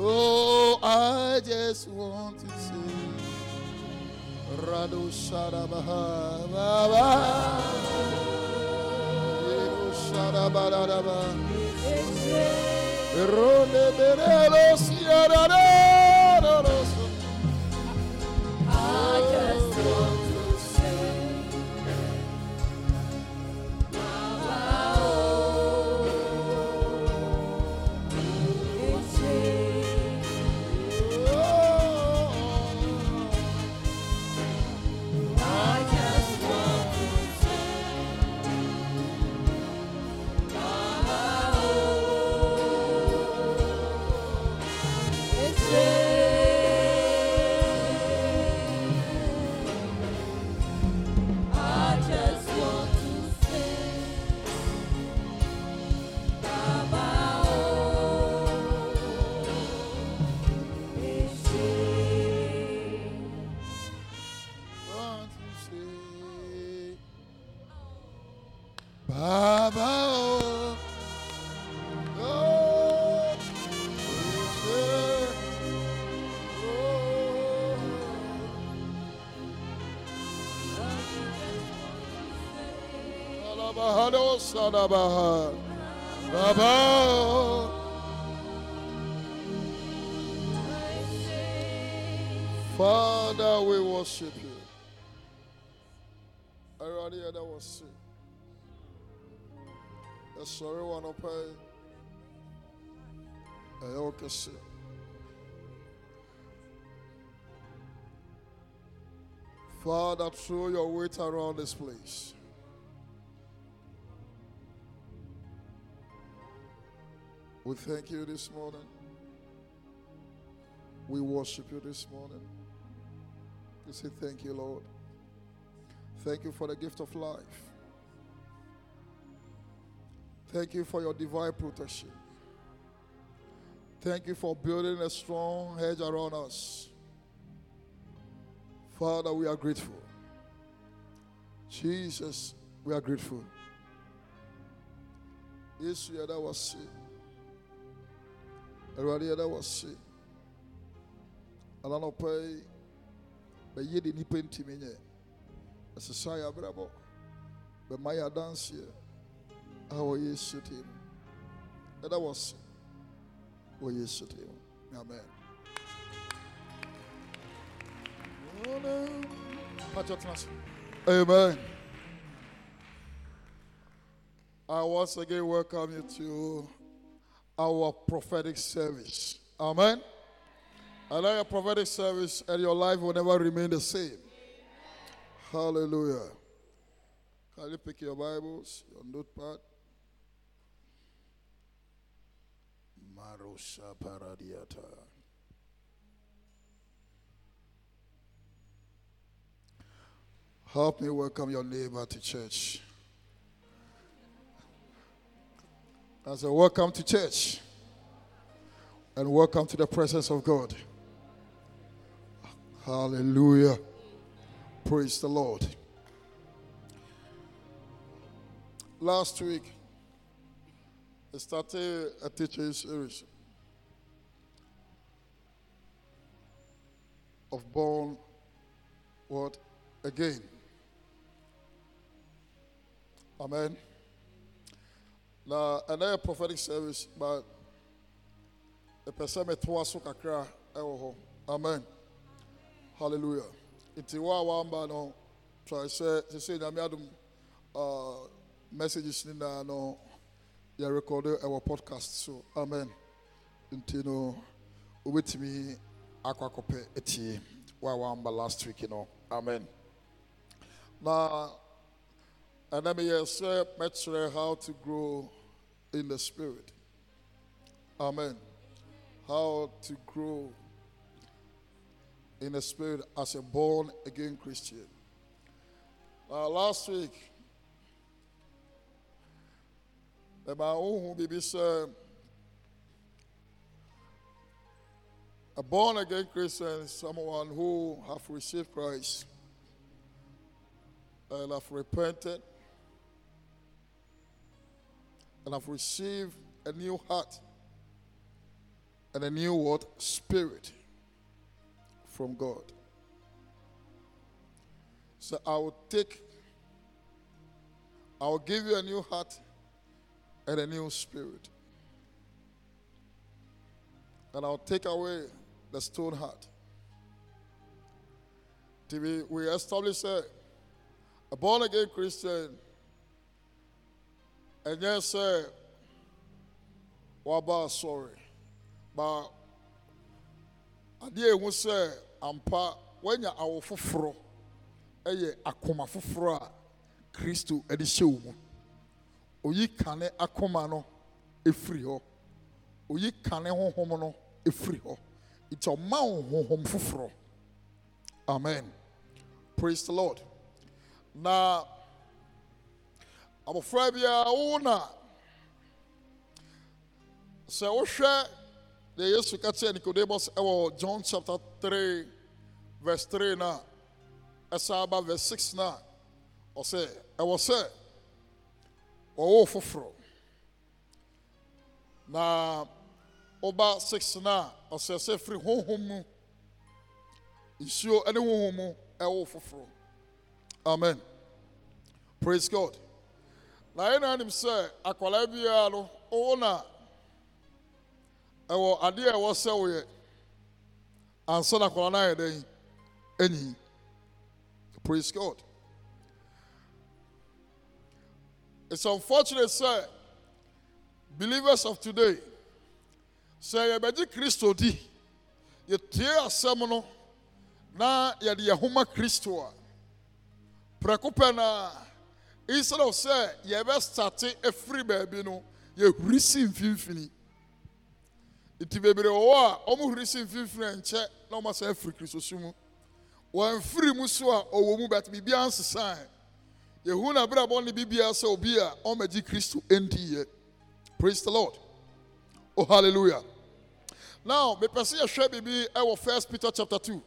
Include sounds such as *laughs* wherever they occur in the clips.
Oh, I just want to say, Rado Shadabaha, Baba, Yedo Shadabaraba, Ronde Berelo, Sadabaha, Baba. Father, we worship you. Everybody that was sick. The sorry one up okay see. Father, throw your weight around this place. We thank you this morning. We worship you this morning. We say thank you, Lord. Thank you for the gift of life. Thank you for your divine protection. Thank you for building a strong hedge around us. Father, we are grateful. Jesus, we are grateful. Yes, we Yesu yɛda wase. Awurade yɛda wase. Ananɔpa yi, bɛyɛ de nnipa ntimi nyɛ. Ɛsesa yɛ abrabɔ. Bɛma yɛ adanseɛ a wɔ Yesu din mu. Yɛda wɔ Yesu din mu. Amen. Amen. I once again welcome you to our prophetic service. Amen. Allow your prophetic service and your life will never remain the same. Hallelujah. Can you pick your Bibles, your notepad? Marosha Paradiata. Help me welcome your neighbor to church. I say, Welcome to church. And welcome to the presence of God. Hallelujah. Praise the Lord. Last week, I started a teaching series of born what again. Amen. Na ɛnɛ yɛ prophetic service but ɛpɛ sɛ metoa so kakra ɛwɔ hɔ. Amen. Hallelujah. Nti wo a wamba no try sɛ sɛsɛ nyame adom uh, messages nyinaa no yɛ record ɛwɔ podcast so. Amen. Nti no wobɛtumi akɔ akɔpɛ atie wo a wamba last week you no. Amen. Na ɛnɛ meyɛ sɛ mɛkyerɛ how to grow in the spirit. Amen. How to grow in the spirit as a born again Christian. Uh, last week, the own baby said, a born again Christian is someone who have received Christ and have repented and have received a new heart and a new what spirit from God. So I will take, I will give you a new heart and a new spirit. And I'll take away the stone heart. Till we, we establish a, a born again Christian, yes, sir, waba sorry. But adeɛ ehu sɛ ampa wanya awo foforɔ ɛyɛ akoma foforɔ a kristo ɛde hyɛ wo mu. Oyi kane akoma no efiri hɔ. Oyi kane honhom no efiri hɔ. Nti ɔma wo honhom foforɔ amen. Praise the lord. Na abɔfra biara wo na sɛ wohwɛ deɛ yesu ka kyerɛ nicodemus ɛwɔ john chapter 3 verse 3 na ɛsa aba verse 6 na ɔsɛ ɛwɔ sɛ ɔwɔ foforɔ. Na ɔba 6 na ɔsɛ sɛ firi honhom mu nsuo ne honhom mu ɛwɔ foforɔ. Amen. Praise god na yɛn na anim sɛ akwadaa biara no ɔwɔ na ɛwɔ adeɛ a ɛwɔ sɛ woyɛ. Ansa na akwadaa no ayɛ dɛn anyi praise god. It's unfortunate sɛ believers of today sɛ yɛbɛgye kristo di yɛtie asɛm no na yɛde yɛn ho ma kristo a. Prɛko pɛ na instead of sɛ yɛbɛstate afiri baabi no yɛhuri si mfimfini nti bebree wɔ hɔ a wɔhuri si mfimfini nkyɛ na wɔn asan afiri kristo so mu wɔmfiri mu so a ɔwɔ mu bɛt biribiara nsesan yɛhu na abrabɔ ne biribiara sɛ obi a ɔmɛgye kristo ndi yɛ praise the lord. Oh hallelujah. Now mepɛ sɛ yɛhwɛ biribi ɛwɔ first peter chapter 2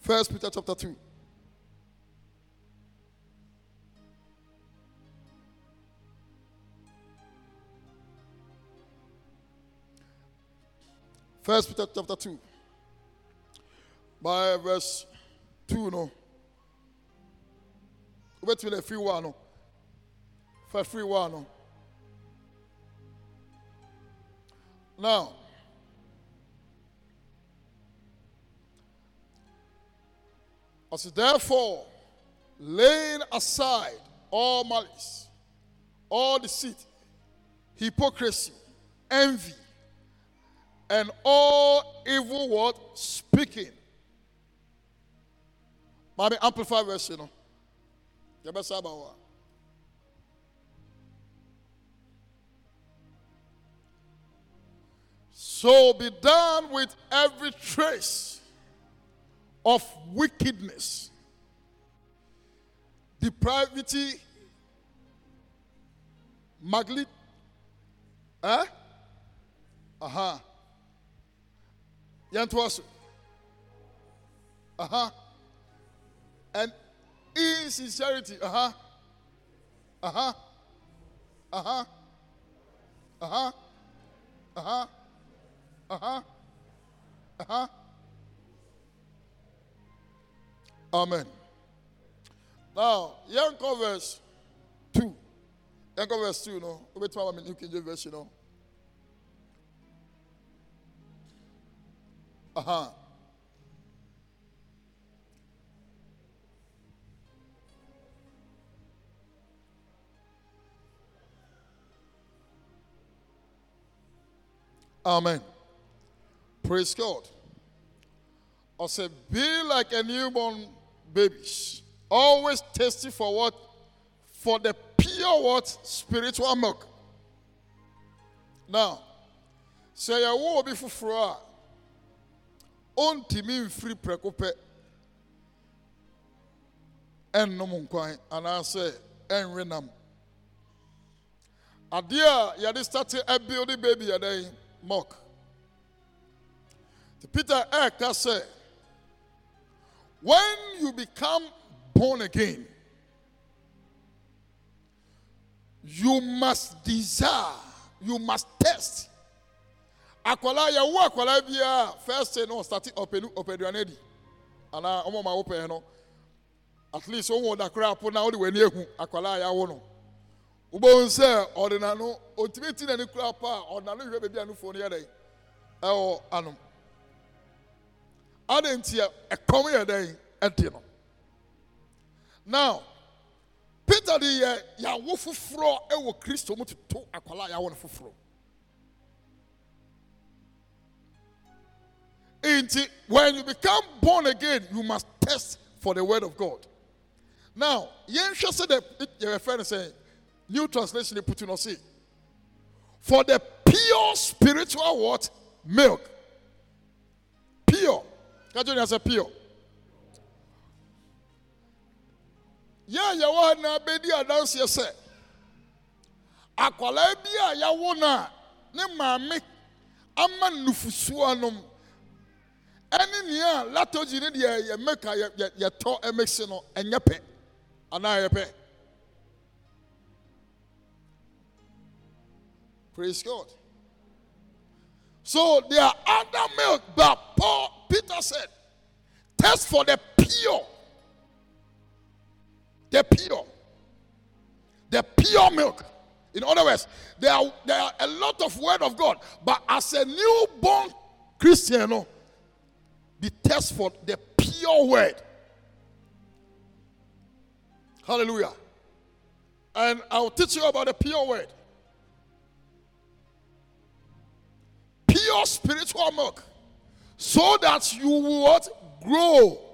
first peter chapter 2 First Peter chapter 2. By verse 2, no. Wait till a free one, no. For free one, no. Now, as therefore, laying aside all malice, all deceit, hypocrisy, envy, and all evil word speaking. Mommy, amplify verse, you know. What? So be done with every trace of wickedness, depravity, maglit, eh? Uh-huh. Yɛntoa so. Uh-huh. And insincerity. Uh-huh. Uh-huh. Uh-huh. Uh-huh. Uh-huh. Uh-huh. Uh-huh. Amen. Now, young verse 2. Young verse 2, You no. Wait for me, New King James Version, no. Uh-huh. Amen. Praise God. I said, be like a newborn babies. Always thirsty for what? For the pure what? Spiritual milk. Now, say I will be for ɔntumi mfiri prɛko pɛ ɛnnom nkwan anaasɛ ɛnwe nam adeɛ a yɛde starte abuild baby yɛdɛn nti peter ɛɛka sɛ when you become born again, you must desire, you must test. Akwala ya wo akwala bia first say no start open opeduane di. Ana omo ma open no. At least omo da kra po na wo de wani ehu akwala ya wo no. Ubo nse odina no otimi ti na ni kra pa odina no hwe bebi anu fo no ye dai. Ewo anum. Ade ntia ekom ye dai enti no. Now, Peter de yɛ yawo foforɔ ɛwɔ Kristo mu toto akwala a yawo no foforɔ. When you become born again, you must test for the word of God. Now, yɛnhwɛ sɛ yɛrɛ fɛn no sɛ new translation putu no say, for the pure spiritual what milk, pure. Kajo ni ase pure. yɛ a yɛwɔ ha na bɛdi adanseɛ sɛ akwalaa bi ne maame ama nufusuo nom ɛne nea a latogyi ne deɛ yɛmɛka yɛ- yɛ- yɛtɔ ɛmɛsi no ɛnyɛ pɛ anaa yɛpɛ praise god. So there are other milk but paul peter said test for the pure. The pure, the pure milk. In other words, there are, there are a lot of word of God, but as a newborn Christian, no, be test for the pure word. Hallelujah. And I'll teach you about the pure word. Pure spiritual milk. So that you will? Grow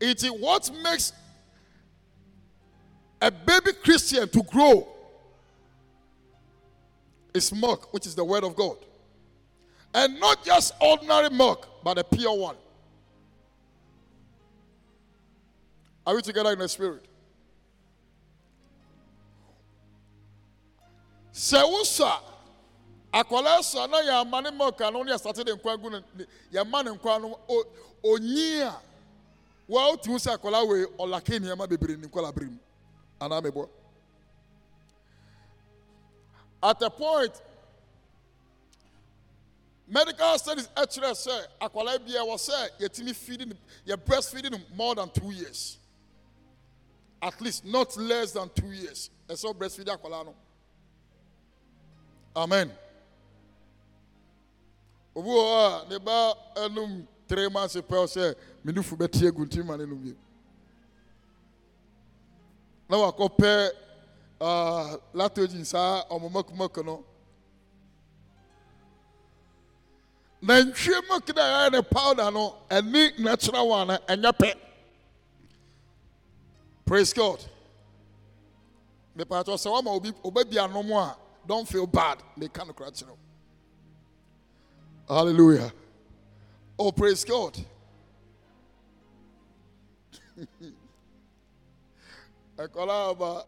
it is what makes a baby Christian to grow is milk, which is the word of God. And not just ordinary milk, but a pure one. Are we together in the spirit? Sɛ wosa sa na yɛama ne milk ano ne de nkwa gu ne ne- yɛma ne nkwa no onyi a wa wotu sɛ akwadaa wei ɔlake nneɛma bebree ne nkwadaa at a point medical studies ɛkyerɛ sɛ akwadaa bi a wɔ sɛ feeding yɛ breastfeeding no more than two years. At least not less than two years. Ɛsɛ breastfeeding akwadaa no. Amen. Obi wɔ hɔ a ne ba anum three months pɛ sɛ me nufu bɛte agu nti ma ne nom bio na wakɔpɛ uh, latogen saa no nantwie milk na ɛyɛ ne powder no ɛne natural one ɛnyɛ pɛ praise god. Mepatɔ sɛ wama obi oba bi anom a don't feel bad. Meka no kora kyerɛ hallelujah. Oh praise god. Ɛkɔla aba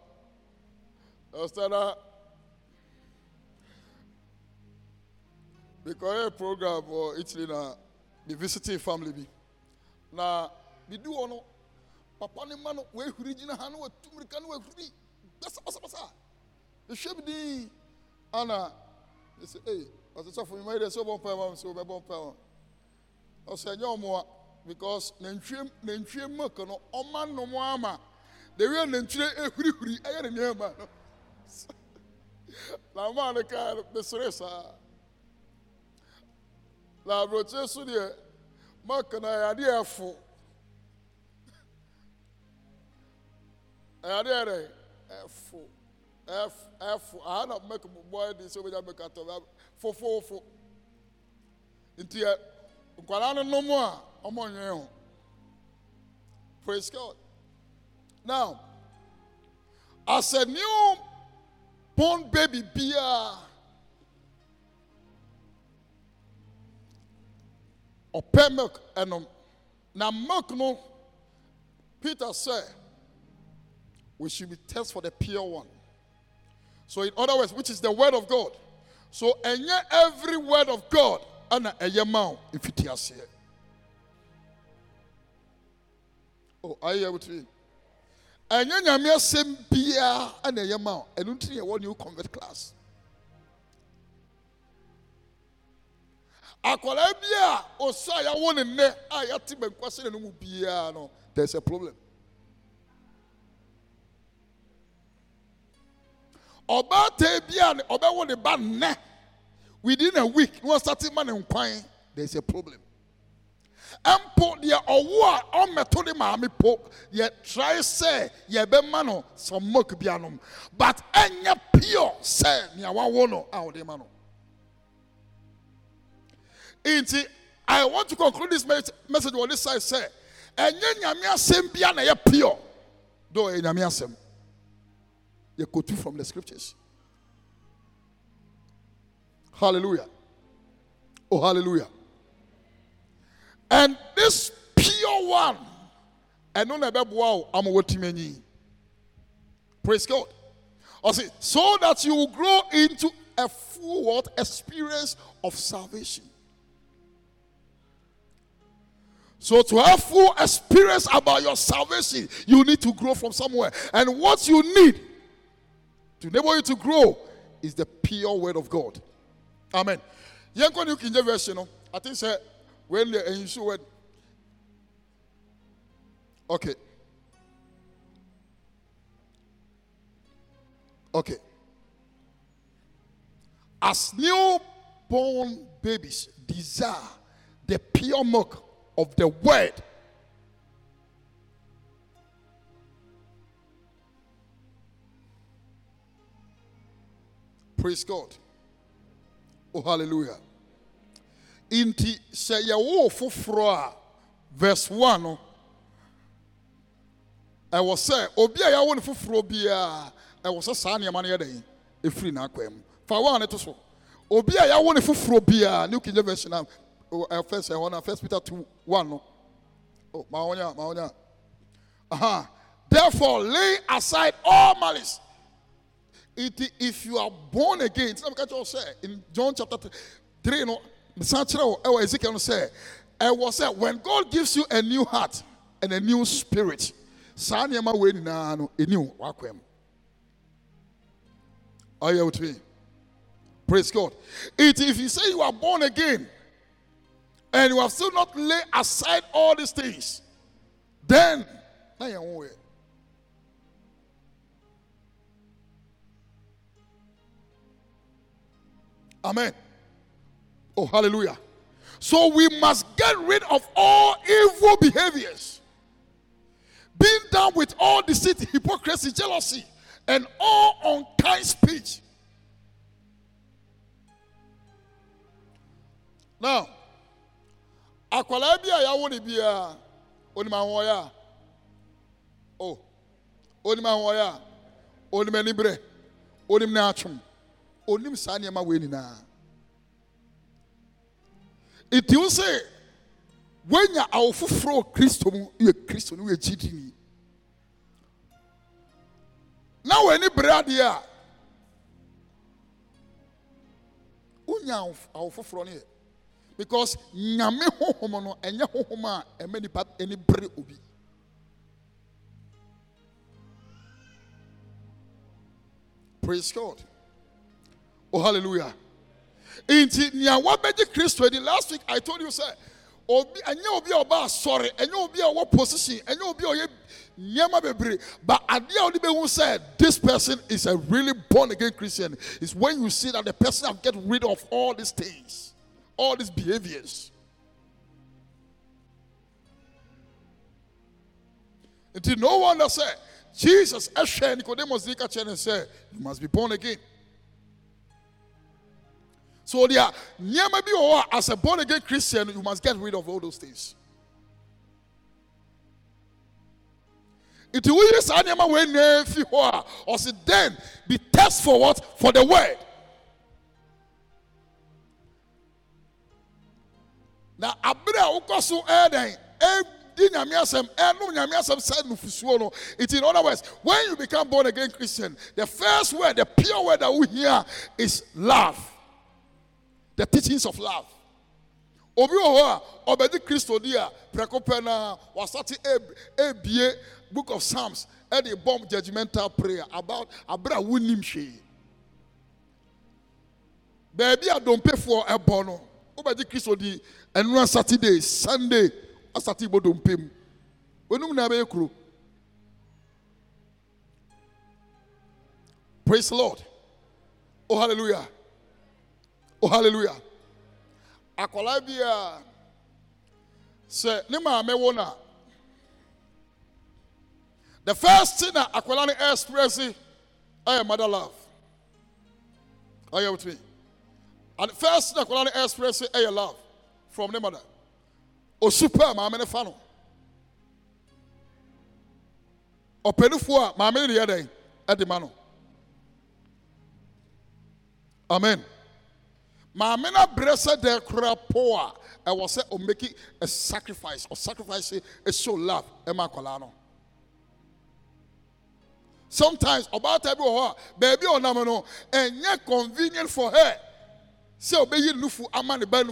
ɔsɛda mekɔyɛ program wɔ italy na me visiting family. Bi na medi hɔ no papa ne ma no wahuri gyina ha na watu mmirika na wahuri basabasabasa mehwɛ bi din ana ɛsɛ ei ɔsɛ sɔfo mema yɛdɛ sɛ wobɔ mpae ma m sɛ wobɛbɔ mpae ma ɔsɛ ɛnyɛ ɔmoa because nantwie nantwie milk no ɔma nom ama the way nantwie ehurihuri ɛyɛ ne nneɛma no na maa no kaa no mesere saa na aburokye so deɛ milk no ɛyɛ adeɛ ɛfo. Ɛyɛ adeɛ dɛ ɛfo ɛf ɛfo. Aha na milk bɔ ɛdi sɛ obɛnya milk atɔ fofofo. Nti ɛ nkwadaa no nom a ɔmo nyɛ ho. Praise god. Now as a new born baby biara ɔpɛ milk ɛnom. Na milk no peter said we should be test for the pure one. So in other words which is the word of god. So ɛnyɛ every word of god ɛna ɛyɛ ma wo mfiti aseɛ oh you with me? Ɛnyɛ nyame asɛm biara ɛna ɛyɛ ma wo. Ɛno nti na yɛwɔ new convert class akwadaa bi a ɔsɔ a yɛawo ne nnɛ a yɛate bɛnkwa sɛ ne no mu biara no there's a problem. Ɔbaatan bi a ɔbɛwo ne ba nnɛ within a week na wɔsate ma ne nkwan there's a problem. Mpo deɛ ɔwo a ɔmmɛto ne maame po yɛ try sɛ yɛbɛma no some milk bi anom but ɛnyɛ pure sɛ nea wawo no a wɔde ma no nti i want to conclude this message on this side sɛ ɛnyɛ nyame asɛm bia na ɛyɛ pure. Though ɛyɛ nyame asɛm yɛkɔtu from the scriptures. Hallelujah. Oh hallelujah. And this pure one and ɛno na ɛbɛboa wo ama watumi anyi praise god. I ɔse so that you will grow into a full what? Experience of salvation so to have full experience about your salvation you need to grow from somewhere. And what you need to enable you to grow is the pure word of god. Amen. Yɛnkɔ new king james version i think when the word okay. Okay. As newborn babies desire the pure milk of the word. Praise god. Oh hallelujah. Nti sɛ yɛwo foforɔ a verse 1 no. Ɛwɔ sɛ obi a yɛawo no foforɔ biara ɛwɔ sɛ saa nneɛma no yɛ dɛn? Ɛfiri fa wa ne to so. Obi a yɛawo no foforɔ new king james version a Oh, first ɛhɔ no first peter 2 1 no. Oh ma wɔnya ma wɔnya aha. Therefore lay aside all malice. It, if you are born again in john chapter 3 no. Mesan kyerɛ wo ɛwɔ ezekiel no sɛ ɛwɔ sɛ when god gives you a new heart and a new spirit saa nneɛma wei nyinaa no ɛni you me? Praise god. It, if you say you are born again and you have still not laid aside all these things then yɛn ho yɛ Amen. Oh, hallelujah. So we must get rid of all evil behaviors. Being done with all deceit, hypocrisy, jealousy, and all unkind speech. Now, akwalaa bi a yɛawo ne biara onim ahoɔyɛ a o onim ahoɔyɛ a onim aniberɛ onim ne atwom onim saa nneɛma wei nyinaa. Nti wo sɛ woanya awo foforɔ kristo mu yɛ kristo no woyɛ gyidini. Na w'ani bere adeɛ a wonya awo foforɔ no yɛ because nyame honhom no ɛnyɛ honhom a ɛma nipa ani bere obi. Praise god. Oh, hallelujah. Nti nea wabɛgye kristo adi last week I told you sɛ obi ɛnyɛ obi a ɔba asɔre ɛnyɛ obi a ɔwɔ position ɛnyɛ obi a ɔyɛ nneɛma bebree. But adeɛ a ɔde bɛhu sɛ this person is a really born again Christian is when you see that the person have get rid of all these things all these behaviors. Nti no wonder sɛ Jesus ɛhwɛ Nicodemus de ka kyerɛ ne sɛ you must be born again. So there are bi wɔ hɔ as a born again Christian you must get rid of all those things. Nti woyi saa nneɛma wei nyinaa fi hɔ a ɔsi then be test for what for the word. Na abere a wokɔ so ɛyɛ dɛn? Ɛdi nyame asɛm ɛnum nyame asɛm sɛ nufusuo no. It in other words when you become born again Christian the first word the pure word that we hear is love. The teachings of love. Obi wɔ hɔ a ɔbɛdi kristo di a prɛko pɛ na wasate book of psalms ɛde bɔm judgmental prayer about abere a wonim hwee. Baabi a dompefoɔ ɛbɔ no wobɛgye kristo di ɛnura saturday sunday. Asate bɔ dompe mu onum na bɛyɛ kuro praise the lord. Oh hallelujah. Oh hallelujah. Akwadaa bi a sɛ ne maame wo na the first thing na akwadaa no express ɛyɛ mother love. Are you with me? And the first thing akwadaa no express ɛyɛ love from ne mother. Osu pɛ a maame no fa no. Ɔpɛnifoɔ a maame no de yɛ dɛn? Ɛde ma no. Amen. Maame no abrɛ sɛ dɛ kora po a ɛwɔ sɛ ɔmaki a sacrifice ɔsacrifice show love ɛma akwadaa sometimes ɔbaata bi wɔ hɔ a baabi a ɔnam convenient for her sɛ ɔbɛyi ne nufu ama ne ba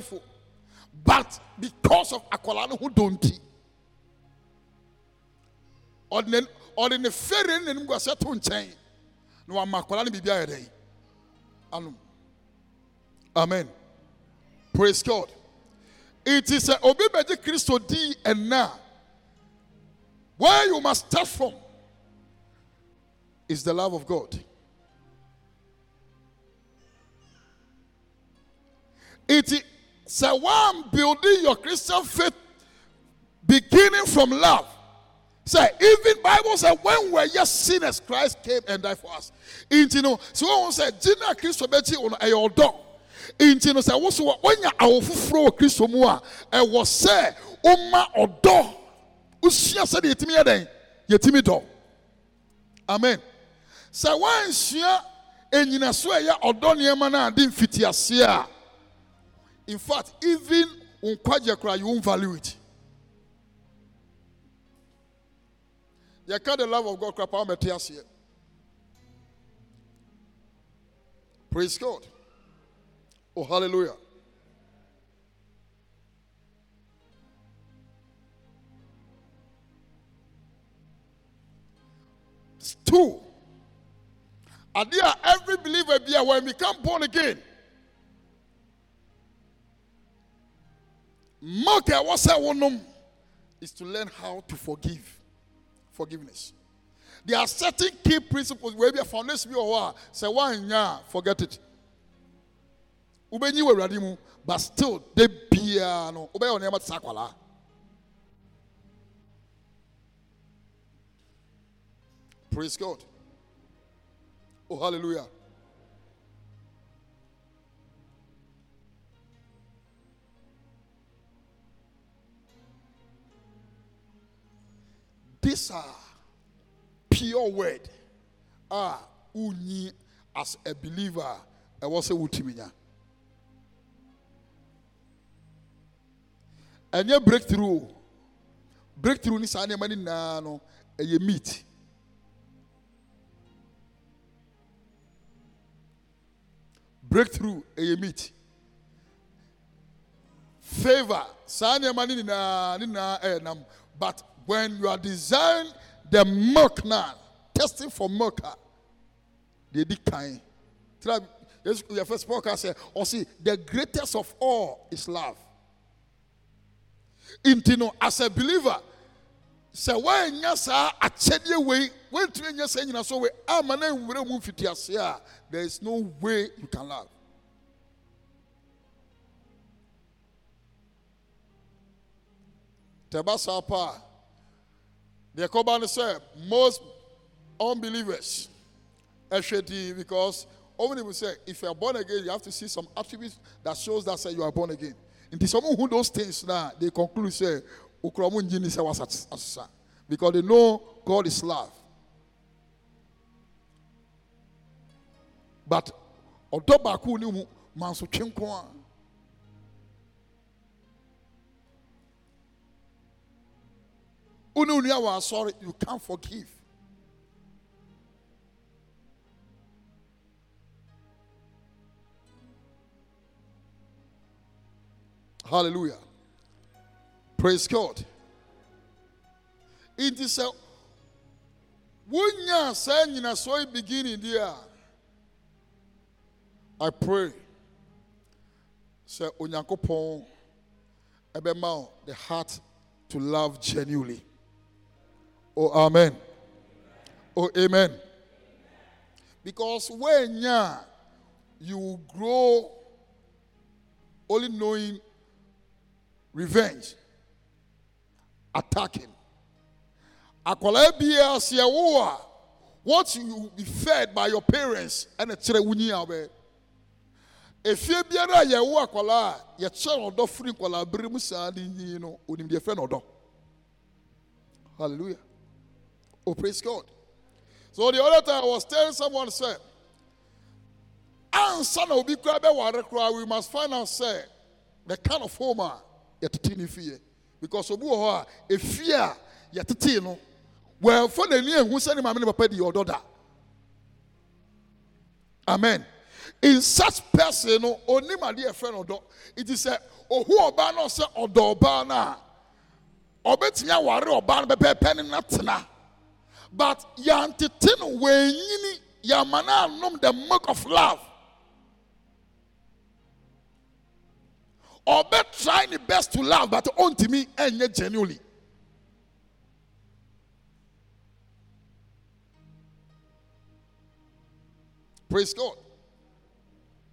but because of akwadaa no ho donti ɔde ne ɔde ne n'anim guasɛ to nkyɛn na no biribi ayɛ dɛn anom amen. Praise god. It is sɛ obi bɛgye kristo di ɛna where you must start from is the love of god. It is sɛ one building your christian faith beginning from love. Say even bible say when we were yet sinners christ came and died for us. Nti no sɛ wɔn sɛ gyina kristo bɛkyi wɔn ɛyɛ ɔdɔ nti no sɛ woso wɔ wɔnya awo foforɔ wɔ kristo mu a ɛwɔ sɛ ɔma ɔdɔ osua sɛdeɛ yɛtumi yɛ dɛn yɛtumi dɔ amen. Sɛ wɔnsua enyinaso a ɛyɛ ɔdɔ nneɛma no a de mfitiaseɛ a in fact even nkwagye koraa you won't value it. yɛka the love of god kora pa womɛte aseɛ praise god. Oh hallelujah. Two. Adeɛ a every believer bi a we become born again milk a ɛwɔ sɛ wonom is to learn how to forgive forgiveness. There are certain key principles where we are foundation bi wɔ hɔ a sɛ woanya a forget it. Wobɛnyi wɔ Awurade but still de biara no wobɛyɛ wo nneɛma. Praise God. Oh hallelujah. These are pure word. Ah, unyi as a believer, I was a wutiminya. And your breakthrough, breakthrough ni nneɛma ni nyinaa no ɛyɛ meat. Breakthrough ɛyɛ meat. Favor saa nneɛma ni nyinaa ni nyinaa ɛyɛ nam but when you are desiring the milk now, testing for milk, ah, they did. Yes, your first podcast said, or see, the greatest of all is love. Intino, as a believer, sɛ woanya saa akyɛdeɛ wei woantumi anya saa nyina so wei ama na nwura mu mfitiaseɛ a there is no way you can love tɛba saa pa kɔba no sɛ most unbelievers din because only will say if you are born again you have to see some attributes that shows that say you are born again. Nti some who those things now they conclude say because they know God is love. But ɔdɔ baako ni mu asɔre you can't forgive Hallelujah. Praise God. It is a wonya saa nyinasoɔ yi beginning deɛ I pray sɛ onyankopɔn ɛbɛma wo the heart to love genuinely. Oh amen. Oh amen. Because when yeah, you grow only knowing revenge, attacking. Akwalaa biara sɛ what you will be fed by your parents ɛna kyerɛ wo nyi abɛ. Efie biara a yɛwo akwalaa a yɛkyerɛ no ɔdɔ firi nkwalaa bere mu saa ne nyi no onim deɛ fɛ no ɔdɔ. Hallelujah. Oh praise God. So the other time I was telling someone say, obi kura bɛware kura we must find out say the kind of home ah, a yɛtete ne fie. Because obi wɔ hɔ a efie a yɛtete no wɔɛfɔ n'ani ehu sɛ ne maame ne papa di ɔdɔ da amen. In such person no adeɛ ɛfɛ no ɔdɔ. It is sɛ ohu ɔbaa no sɛ ɔdɔ ɔbaa no a ɔbɛtumi aware ɔbaa no pɛpɛɛpɛ ne natena but wɔanyini yɛama no anom the milk of love. Or be trying the best to love but ɔntumi ɛnyɛ genuinely. Praise god.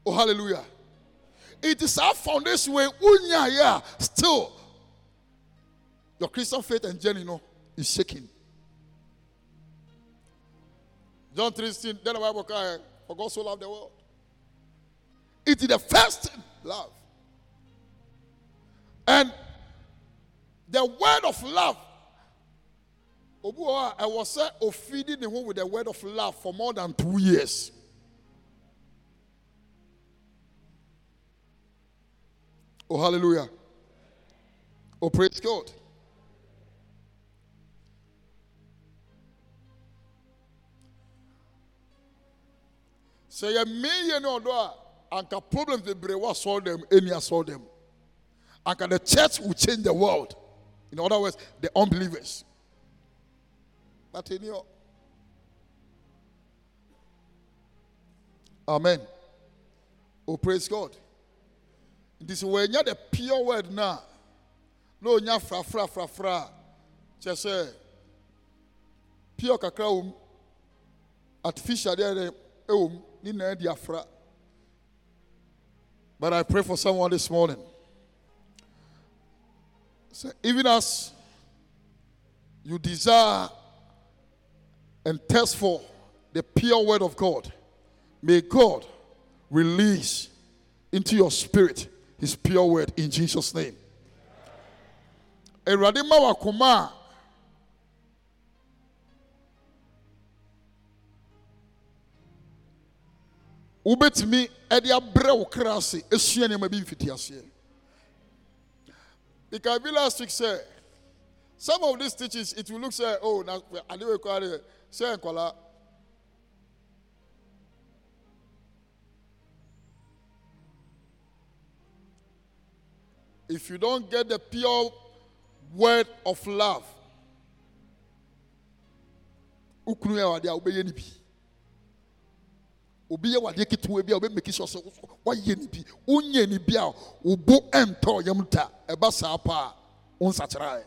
Oh hallelujah. It is our foundation wey wunya yɛ a still your christian faith and journey no is shaking john 3:16 then the bible cry for god so loved the world. It is the first love. And the word of love wɔ hɔ a ɛwɔ sɛ ofidi with the word of love for more than two years. Oh hallelujah. Oh praise god sɛ yɛ mmea ne ɔdɔ a anka problems bebree wɔ asɔre them? Any asɔre them. Anka the church will change the world. In other words the unbelievers. But your amen. Oh praise god. Is when you the pure word no nya fra fra fra fra. Kyerɛ sɛ pure kakra wɔ mu artificial deɛ ɛwɔ mu but i pray for someone this morning. So even as you desire and test for the pure word of god may god release into your spirit his pure word in jesus name wobɛtumi de abrɛ wo kra ase esua nneɛma bi mfiti aseɛ. Because bi last week sɛ some of these teachings it will look say oh na ade wei kora de sɛ nkɔla if you don't get the pure word of love wokunu yɛ wade a wobɛyɛ ne bi obi yɛ wadeɛ ketewa bi a wobɛmeki sure sɛ woayɛ ne bi wonyɛ ne bi a wobo ɛntɔ yam da ɛba saa paa a wonsakyerɛɛ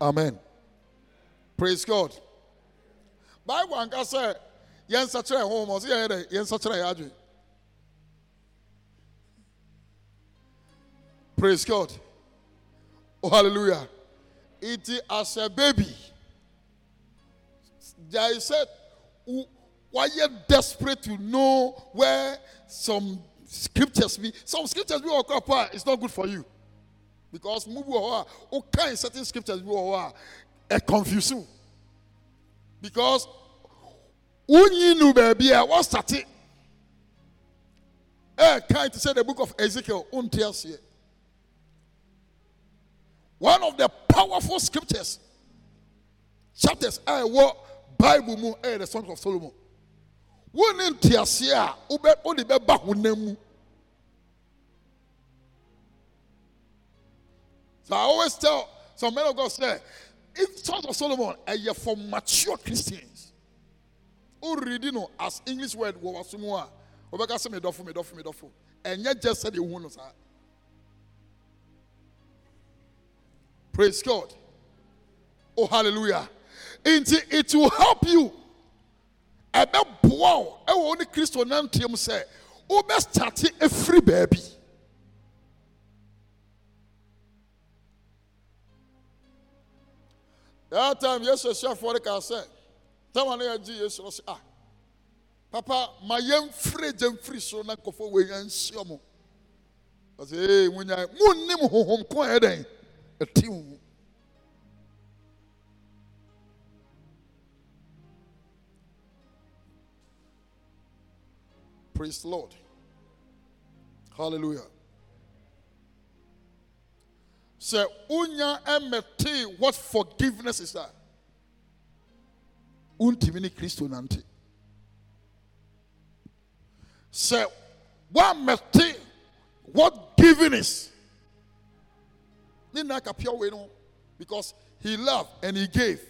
amen. Praise god. Bible anka sɛ yɛnsakyerɛ yɛn honhom ɔsɛ yɛn yɛ dɛ yɛnsakyerɛ yɛn adwene praise god. Oh hallelujah it as a baby. Is said, why you desperate to know where some scriptures be? Some scriptures be okra pa it's not good for you. Because move wɔ hɔ a okay certain scriptures be hɔ a you. Because wonyi nu baabi a wɔstate eh, ɛ kind to say the book of ezekiel wonte aseɛ one of the powerful scriptures. Chapters I ɛwɔ bible mu ɛyɛ the songs of solomon. So i always tell some men of god say if songs of solomon eh, ɛyɛ for mature christians woredi no as english word wɔ waso mu a wɔbɛka sɛ medɔfo medɔfo medɔfo ɛnyɛ eh, gye sɛdeɛ wohu no saa praise god. Oh hallelujah. Nti it will help you. Ɛbɛboa wo ɛwɔ wo ne kristo nanteɛ mu sɛ wobɛstate afiri baabi that time yesu asuafoɔ no kaa sɛ tama no yɛgye yesu no sɛ ah papa ma yɛmfiri gya mfiri soro na nkɔfoɔ wei yɛnhyia mo ɔsɛ ee munyae monnim honhom ko a wo mu Praise Lord. Hallelujah. Sɛ wonya ɛmɛte what forgiveness is that? Wontumi ne Kristo nante. Sɛ woamɛte what giving is. Because he loved and he gave.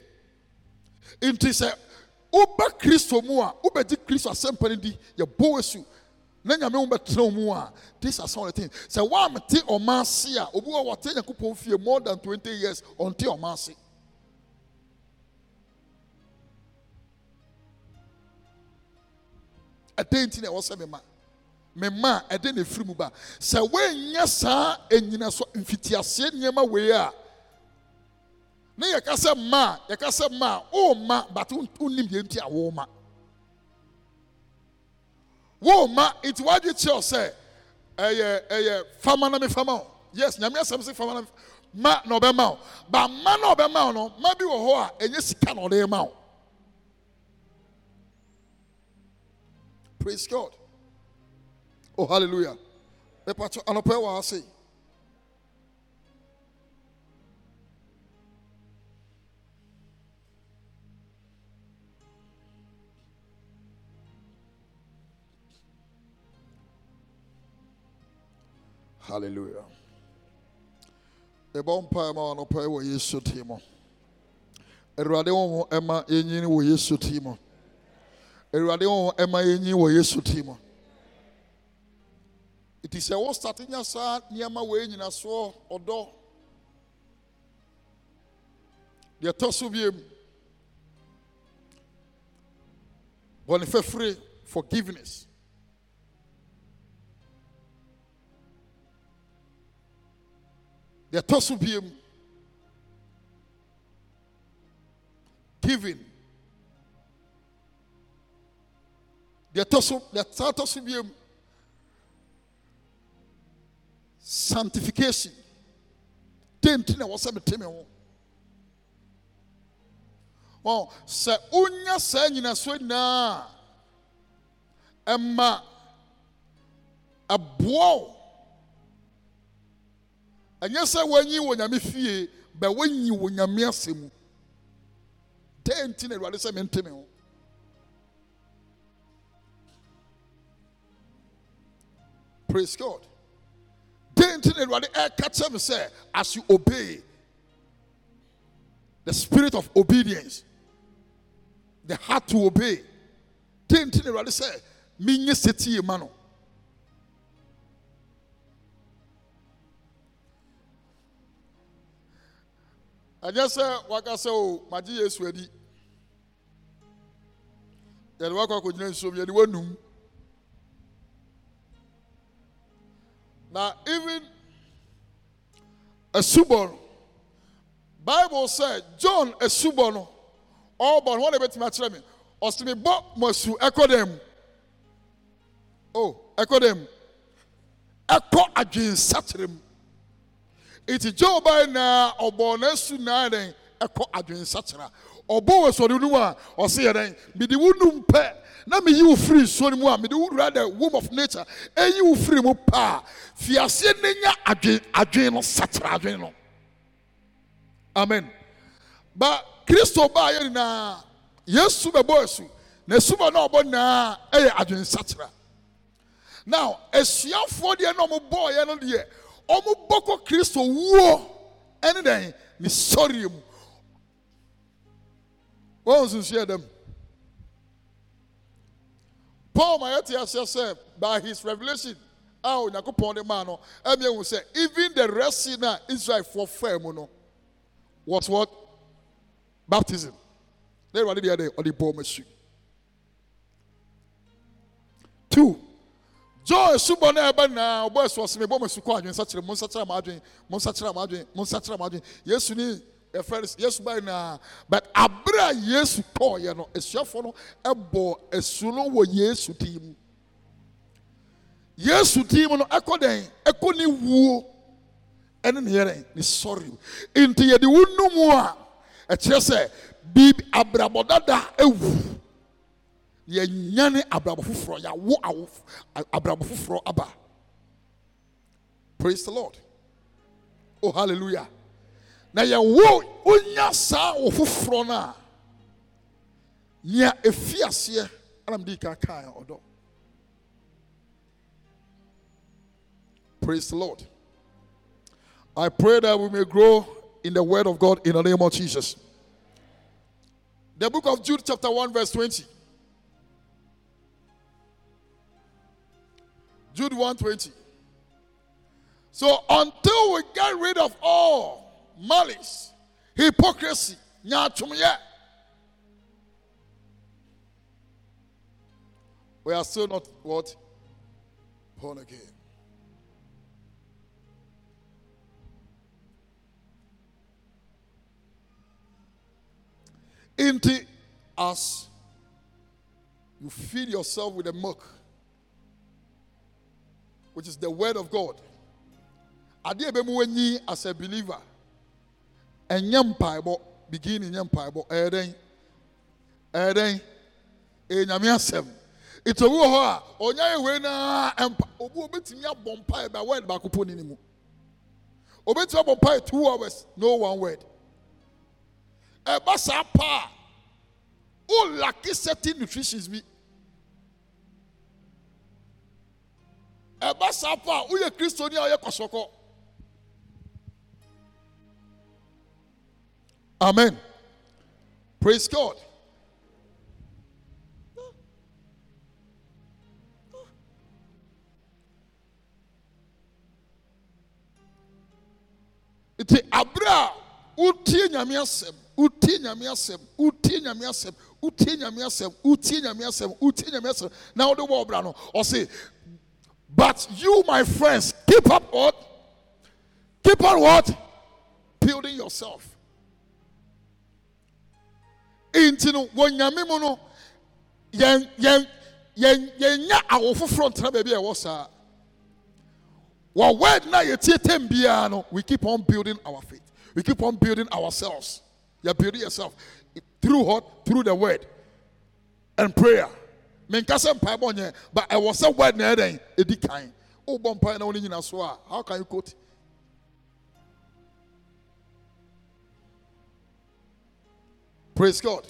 Nti sɛ woba kristo mu a wobɛgye kristo asɛmpa no di yɛbɔ asu na nyame wo bɛtena mu a this are some of the things. Sɛ woamte ɔma ase a obi wɔ wɔte nyankopɔn fie more than 20 years ɔnte ɔma ase ɛdɛn nti na ɛwɔ sɛ mema mema a ɛdɛn na ɛfiri mu ba. Sɛ woanyɛ saa anyinaso mfitiaseɛ nneɛma wei a ne yɛka sɛ mma a yɛka sɛ mma a womma but wonnim deɛ nti a woma womma nti wadwe kyerɛw sɛ ɛyɛ ɛyɛ fama na me fama wo. Yes nyame asɛm sɛ fama na ma na ɔbɛma wo. Ba ma na ɔbɛma wo no ma bi wɔ hɔ a ɛnyɛ sika na ɔde ma wo. Praise god oh hallelujah. Anɔpɛ wɔ Hallelujah. ɛbɔ mpae ma anɔpa wɔ yesu tee mu awurade wo ho ɛma yesu tee mu awurade wo ho ɛma yesu mu ɛti sɛ wo state nya saa nneɛma wei nyinasoɔ ɔdɔ deɛ ɛtɔ so biem bɔne fɛfire forgiveness. Deɛ ɛtɔ so biem giving. Deɛ ɛtɔ so deɛ saa ɛtɔ so biem sanctification. Den ti na ɛwɔ sɛ mete me ho wɔn sɛ wonya saa nyinasoɔ nyinaa ɛma ɛboa wo. Ɛnyɛ sɛ wɔanyi wɔ nyame fie bɛ wɔnyi wɔ nyame ase mu. Dɛn nti na sɛ mente me praise god Eh, sɛ as you obey the spirit of obedience the heart to obey. Dɛn nti na awurade sɛ menyɛ setie ma no ɛnyɛ sɛ waka sɛ o oh, magye yesu adi yɛde wakɔ akɔgyina nsuom yɛde wanum na even a no bible sɛ john asubɔ no ɔrebɔ no wɔn na ebɛtumi akyerɛ me ɔsi mi bɔ mo asu ɛkɔ dɛm mu o ɛkɔ dɛm mu ɛkɔ adwensakyerɛ mu eti joe baa na ɔbɔ n'asu naa dɛn ɛkɔ adwensakyerɛ ɔbɔ wɔ sɔre no mu a ɔsi yɛ dɛn mede wo num pɛ na meyi wo firi nsuo no mu a mede wo wura the womb of nature. Eyi wo firi mu paa. Fiaseɛ n'enya adwen adwen no sakyera adwen no. Amen. Ba kristo baa yɛ nyinaa yesu bɛbɔ asu. Na asuma no ɔbɔ nyinaa ɛyɛ adwensakyera now asuafoɔ deɛ na ɔmo bɔɔyɛ no deɛ ɔmo bɔ kɔ kristo wuo ɛne dɛn? Ne sɔreɛ mu. Wɔn nsusuɛ dɛm paul ma yɛte by his revelation a onyankopɔn de maa no ehu sɛ even the rest israelfoɔ fɛɛ mu no was what? Baptism. Ne ɛwɔ de deɛ de ɔde bɔ ɔmo asu. Two john esubɔ no a ɛbɛ nyinaa ɔbɔ ɛso ɔsɛmɛ bɔ ɔmo asu kɔ adwene nsakyerɛ mo nsakyerɛ mo yesu ni ɛfɛ no yesu ba nyinaa but abere a yesu kɔɔyɛ no esuafoɔ no ɛbɔ esu no wɔ yesu tii mu. Yesu tii mu no ɛkɔ dɛn? Ɛkɔ ne wuo. Ɛne ne yɛrɛ ne sɔre nti yɛde wo num a ɛkyerɛ sɛ biribi abrabɔ dada ewu yɛnyane abrabɔ foforɔ yɛawo awo abrabɔ foforɔ aba. Praise the lord. Oh hallelujah na yɛwo saa wo foforɔ no a nea ɛfi aseɛ ana mede ka kaa ɔdɔ. Praise the lord. I pray that we may grow in the word of god in the name of jesus. The book of jude chapter 1 verse 20 jude 120 so until we get rid of all malice, hypocrisy, nyatumye, we are still not what? Born again. Into us, you feed yourself with the milk, which is the word of God. as a believer ɛnyɛ mpaebɔ beginning nyɛ mpaebɔ ɛyɛ dɛn ɛyɛ dɛn ɛyɛ nyame asɛm obi wɔ hɔ a ɔnya wei naa ɛmpa obi obetumi abɔ mpae ba word baako po ne ne mu. Obetumi abɔ mpae two hours no one word. Ɛba saa paa o laki certain nutritions bi. Ɛba saa paa o yɛ kristoni a ɔyɛ kɔsɔkɔ. Amen. Praise God. Nti abere a wotie nyame asɛm wotie nyame asɛm wotie nyame asɛm wotie nyame asɛm wotie nyame asɛm wotie nyame asɛm na wode wɔ ɔbra no ɔse but you my friends keep up what keep on what building yourself nti no wɔ nyame mu no yɛn yɛn yɛn yɛnya awo foforɔ ntena baabi a ɛwɔ saa. Wɔ word na yɛtie tem biara no we keep on building our faith. We keep on building ourselves. You building yourself through what? Through the word and prayer. Menka sɛ mpaebɔ nyɛ but ɛwɔ sɛ word na ɛdɛn ɛdi kan. Wobɔ mpae na wo ne nyina so a how can you quote Praise God.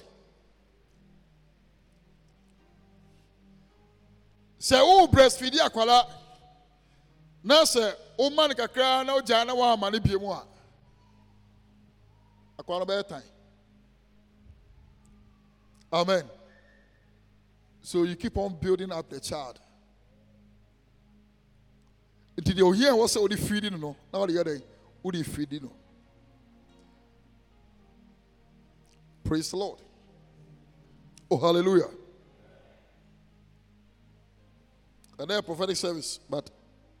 sɛ wo breastfeed akwala na sɛ woma no kakra na wogyaa na woama no bie mu a akwala no bɛyɛ tan. Amen. So you keep on building up the child. Nti deɛ ohia wɔ sɛ wode feedi no no na wode yɛ dɛn? Wode feedi no Praise the Lord. Oh, hallelujah. And then prophetic service, but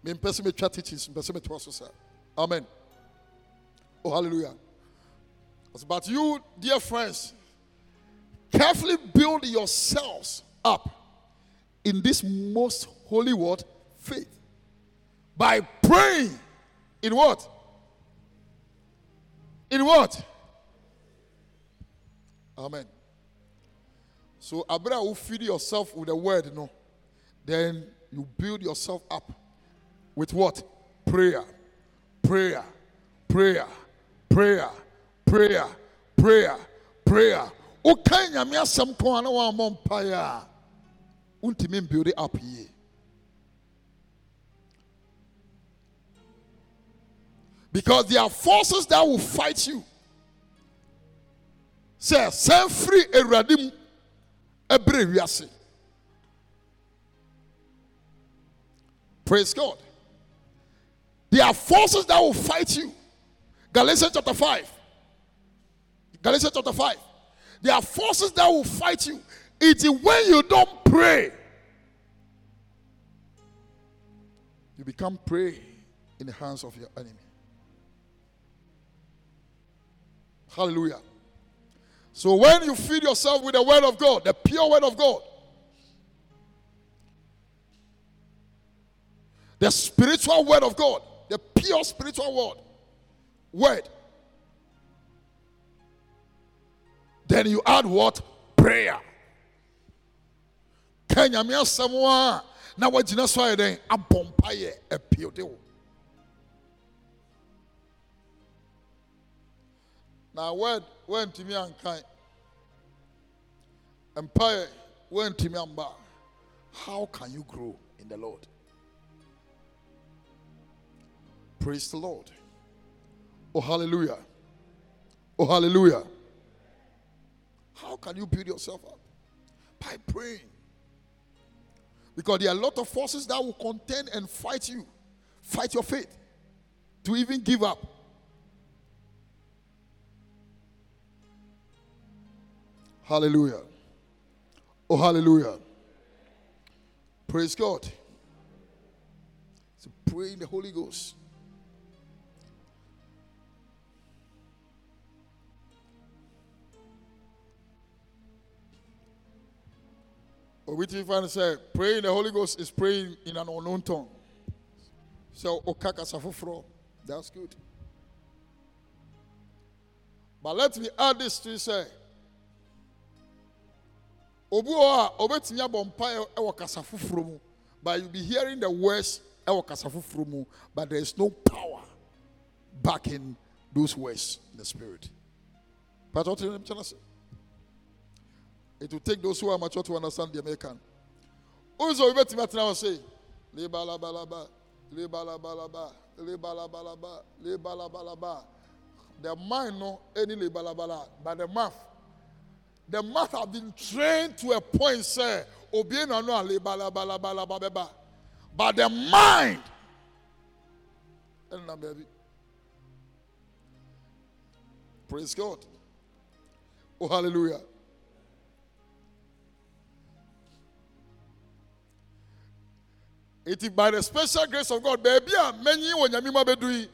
me person me chat teachings, me person me. Amen. Oh, hallelujah. But you, dear friends, carefully build yourselves up in this most holy word, faith, by praying in what? In what? Amen. So, Abra will feed yourself with the word, no? Then you build yourself up with what? Prayer. Prayer. Prayer. Prayer. Prayer. Prayer. Prayer. woka nyame asɛm a na wammɔ mpaeɛ a up because there are forces that will fight you sɛ sɛn firi awurade mu ɛbrɛ wiase praise god. There are forces that will fight you. Galatians chapter 5 galatians chapter 5 there are forces that will fight you. It is when you don't pray you become prey in the hands of your enemy. Hallelujah so when you feed yourself with the word of God, the pure word of God, the spiritual word of God, the pure spiritual word, word, then you add what? Prayer. Kenya na wo. Na word went to myanmar wantumi ankan mpaeɛ wantumi amba how can you grow in the lord? Praise the lord. Oh hallelujah. Oh hallelujah. How can you build yourself up? By praying. Because there are a lot of forces that will contend and fight you. Fight your faith to even give up Hallelujah. Oh, hallelujah. Praise God. So pray in the Holy Ghost. Or which if I say pray in the Holy Ghost is praying in an unknown tongue. So okaka safufro. That's good. But let me add this to say obi wɔ a obetumi abɔ mpaeɛ wɔ kasa foforɔ mu but you be hearing the words wɔ kasa foforɔ mu but there is no power backing those words in the spirit. But what I'm trying? It will take those who are mature to understand the American. Also, we betumi atena hɔ say lebalabalaba lebalabalaba lebalabalaba lebalabalaba the mind no any lebalabala but the mouth the mouth have been trained to a point, ba. But the mind, and. Praise God. Oh, hallelujah. It is by the special grace of God, baby. Many when you be doing,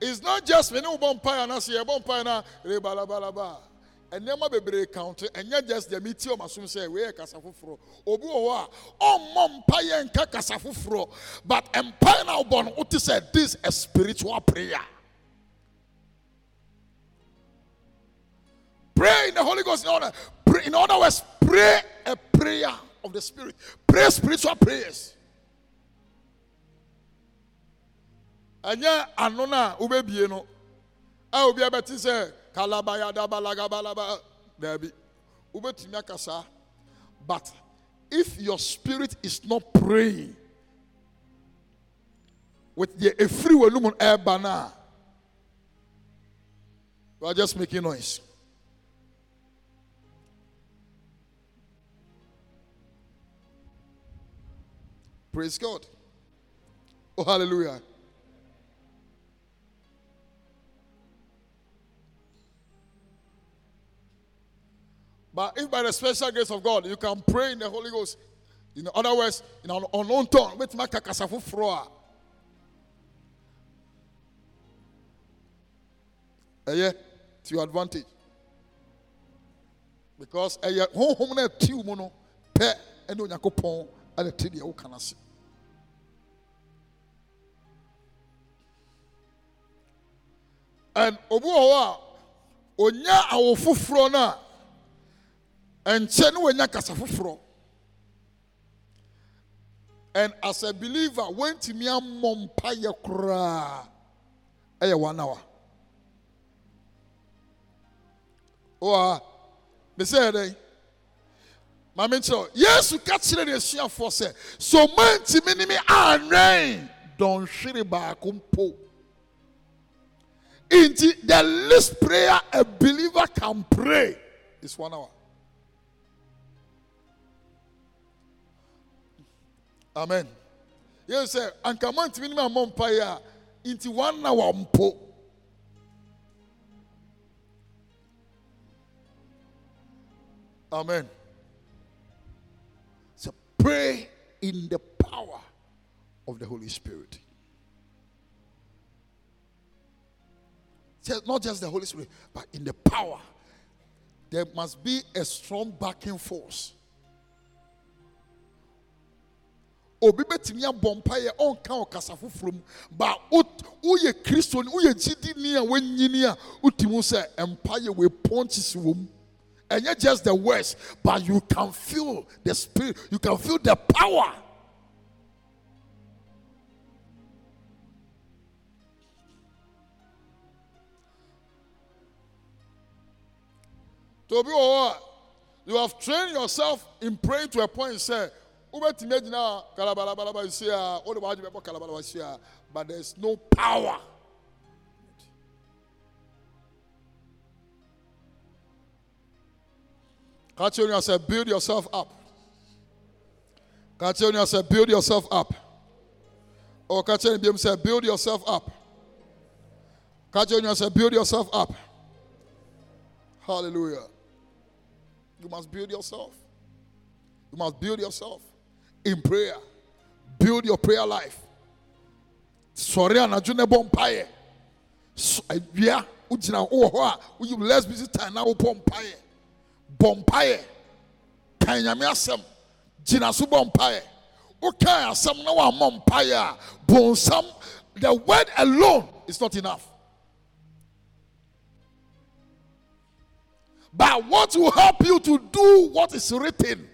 it's not just when you bomb pie and I see a bomb pie bala ba. Nneɛma bebree count. Ɛnyɛ just deɛ meti ɔmo asom sɛ wei yɛ kasa foforɔ. Obi wɔ hɔ a ɔmmɔ mpaeɛ nka kasa foforɔ. But mpaeɛ na ɔbɔ no wote sɛ this a spiritual prayer. Pray in the holy ghost in order pray, in other words pray a prayer of the spirit. Pray spiritual prayers. Ɛnyɛ ano no a wobɛbie no a obi abɛte sɛ but if your spirit is not praying with the ɛfiri w'anum no ɛreba no a you are just making noise. Praise god. Oh hallelujah But if by the special grace of God you can pray in the Holy Ghost, in other words, in an unknown tongue, with my kakasafu to your advantage. Because ɛyɛ honhom na ɛtiw mu no pɛ ɛne onyankopɔn ɛna ti deɛ woka n'ase. And hɔ a onya awo foforɔ no a nkyɛn no wɔnya kasa foforɔ. And as a believer wɔntumi ammɔ mpayɛ koraa. Ɛyɛ one hour. Ɔa mesɛ yɛ dɛn? Maame nkyerɛ yesu ka kyerɛ ne sɛ so mantimi ne me anwɛn dɔnhwere baako mpo. Nti the least prayer a believer can pray is one hour amen. Yɛn sɛ anka mantimi ne me ammɔ mpaeɛ a one hour mpo. Amen. So pray in the power of the holy spirit. Not just the holy spirit but in the power. There must be a strong backing force obi bɛtumi abɔ mpaeɛ ɔnka ɔkasa foforɔ mu. Ba woyɛ kristo ni woyɛ gyidini a wanyini a wotumi sɛ mpaeɛ wei punches wɔ mu ɛnyɛ just the words but you can feel the spirit you can feel the power. To be wɔ you have trained yourself in praying to a point sɛ wobɛtumi agyina kalabalabalaba nsi uh, a wode bɛbɔ kalabalaba a uh, but there's no power on yourself, build yourself up. On yourself, build yourself up. Or on yourself, build yourself up. On yourself, build yourself up. Hallelujah. You must build yourself. You must build yourself in prayer. Build your prayer life. Sorry, ne bɔ mpaeɛ. Awia, wogyina wowɔ hɔ a woyi less busy time na wobɔ mpaeɛ. Bɔ mpaeɛ. Kan nyame asɛm. Gyina so bɔ mpaeɛ. Asɛm na woammɔ mpaeɛ a the word alone is not enough. But what will help you to do what is written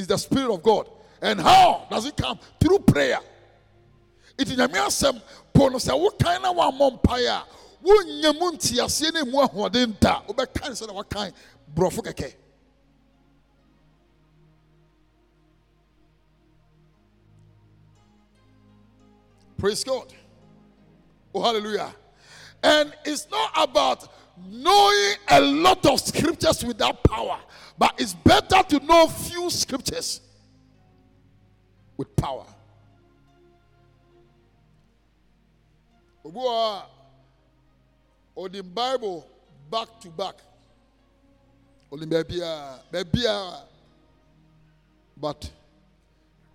is the Spirit of God. And how does it come? Through prayer. Iti nyame asɛm po no sɛ wokan na woammɔ mpaeɛ a wonnya mu nteaseɛ ne mu ahoɔden da wobɛkan sɛ na praise god oh hallelujah and it's not about knowing a lot of scriptures without power but it's better to know few scriptures with power. Obi wɔ hɔ a ɔde bible back to back. Baabiara baabiara but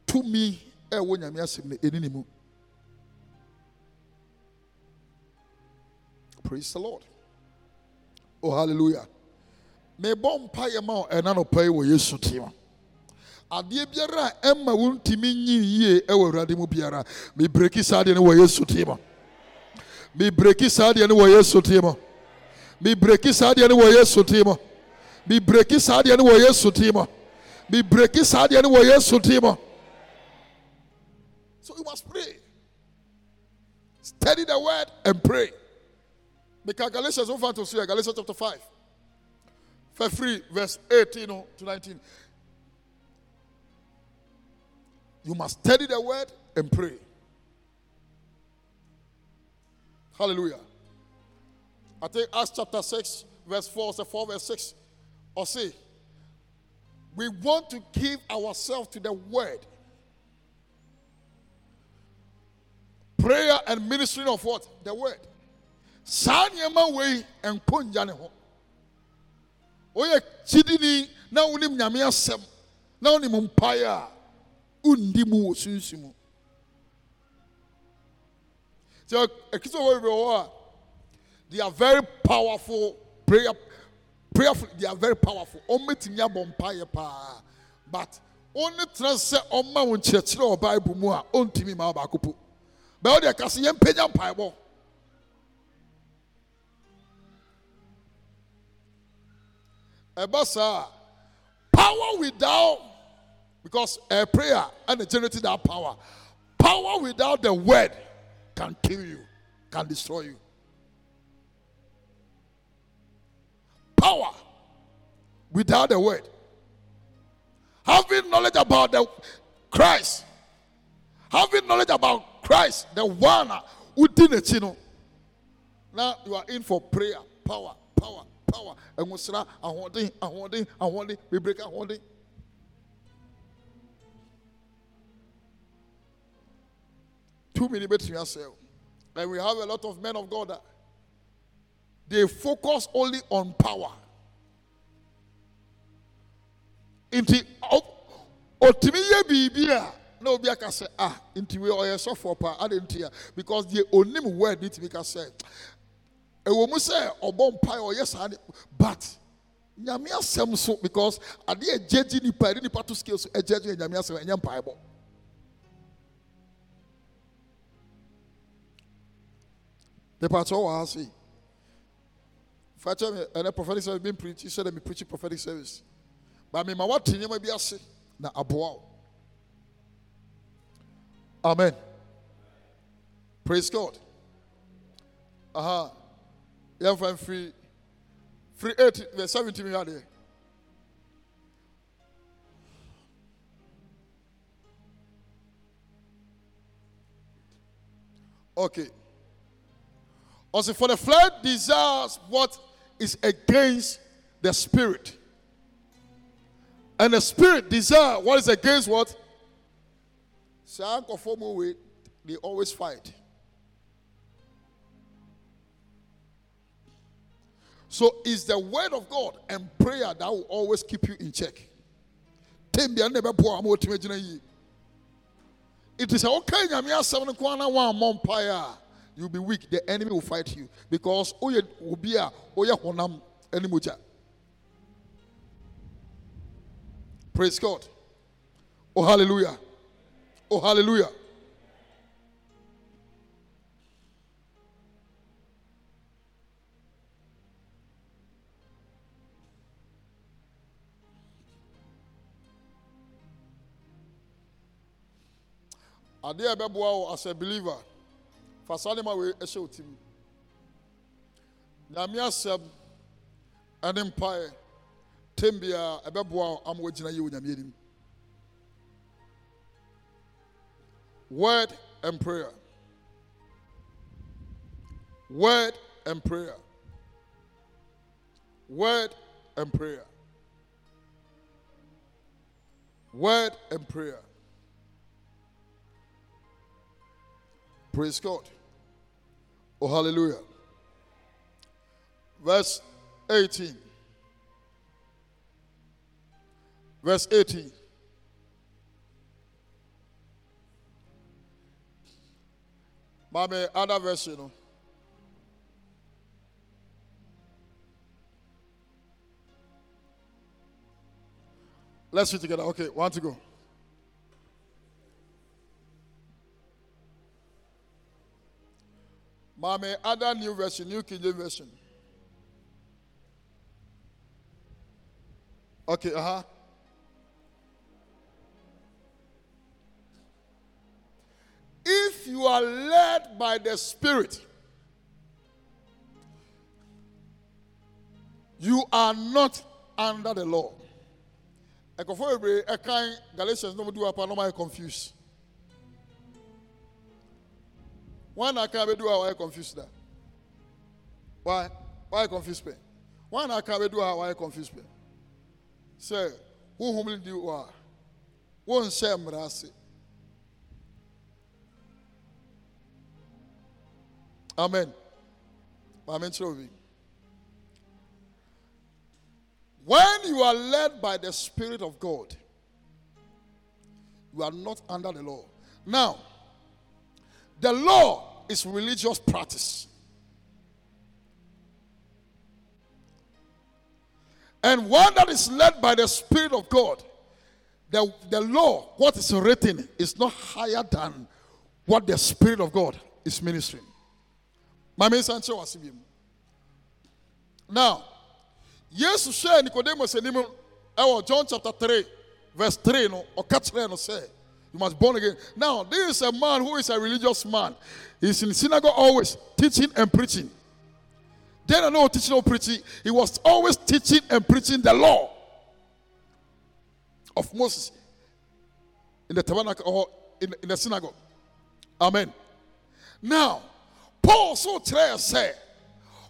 to me, eh, ɛni ne mu. Praise the lord oh hallelujah. Mebɔ mpaeɛ ma wo ɛna nɔpa yi wɔ yesu tim adeɛ biara a ɛma wontumi nyi yie ɛwɔ awurade mu biara mebreki saa adeɛ no wɔ yesu tim mebreki saa adeɛ no wɔ yesu tim mebreki saa adeɛ no yesu tim mebreki saa adeɛ no yesu tim mebreki saa adeɛ no yesu tim so you must pray. Study the word and pray because galatians one five to three galatians chapter five verse three verse eighteen oh, to nineteen you must study the word and pray Hallelujah. I think Acts chapter 6, verse 4, say 4, verse 6. Or say, we want to give ourselves to the word. Prayer and ministering of what? The word. Saa nneɛma wei nkɔ ngya ne ho. Woyɛ kyidini na wonim nyame asɛm na wonim mpaeɛ a wondi mu wɔ sunsun mu. So, ekisi wo bi wɔ a, they are very powerful prayer, prayerful. They are very powerful. Ɔmɛtumi abɔ mpaeɛ paa, but only tena sɛ ɔma wɔn kyerɛkyerɛ wɔ Bible mu a ɔntumi ma baako po. Bɛɛ ɔde ɛka sɛ yɛn mpanya mpaebɔ. Ɛba power without because a prayer and a generating that power. Power without the word can kill you, can destroy you. Power without the word. Having knowledge about the Christ. Having knowledge about Christ, the one who did it, you know. Now you are in for prayer, power, power, power. We it, it, want it, we break, I want it. Two between yourself. And we have a lot of men of God that they focus only on power. Nti ɔ- ɔtumi yɛ biribi a na obi aka sɛ ah nti wei ɔyɛ sɔfo pa ade nti a because deɛ onim word ne tumi ka ɛwɔ mu sɛ ɔbɔ mpa ɔyɛ saa de but nyame asɛm so because adeɛ ɛgyegye nipa ɛde nipa to scale so ɛgyegye nyame asɛm ɛnyɛ mpaebɔ. Nipakyɛ wɔ ha sei fa kyɛ me ɛnɛ prophetic service bi preach sɛ dɛ me preach prophetic service. But mema woate nneɛma bi ase na aboa wo. Amen. Praise god. Aha yɛmfa mfiri firi 8 verse 17 mi adeɛ okay. Also for the flesh desires what is against the spirit. And the spirit desire what is against what? Saa nkɔfoɔ mu wei they always fight so it's the word of god and prayer that will always keep you in check. It is okay, na woammɔ you'll be weak. The enemy will fight you because woyɛ obi a woyɛ honam mogya praise god. Oh hallelujah. Oh hallelujah adeɛ a ɛbɛboa wo as a believer fa saa nneɛma wei ɛhyɛ wo tim. Nyame asɛm ɛne mpaeɛ tem biara ɛbɛboa wo ama woagyina yie wɔ nyame anim. Word and prayer. Word and prayer. Word and prayer. Word and prayer Praise God. Oh, hallelujah. Verse 18. Verse 18. Mame, other verse, you know. Let's read together. Okay, one to go. Mame, other new version, New King James version. Okay, uh huh. If you are led by the Spirit, you are not under the law. Galatians no mo do no my confused. Why not can we do how I confused that? Why? Why confuse me? Why not can we do how I confuse me? Say, who whom do you are? One share mercy. Amen. Amen. When you are led by the Spirit of God, you are not under the law. Now, the law is religious practice. And one that is led by the Spirit of God, the, the law, what is written, is not higher than what the Spirit of God is ministering. Now, Jesus share Nicodemus anim ɛwɔ eh, John chapter 3, verse 3 no, ɔka kyerɛ no sɛ, you must born again. Now, this is a man who is a religious man. He's in synagogue always teaching and preaching. Then I know teaching or preaching. He was always teaching and preaching the law. of Moses in the tabernacle or in, in the synagogue. Amen. Now, Paul so say,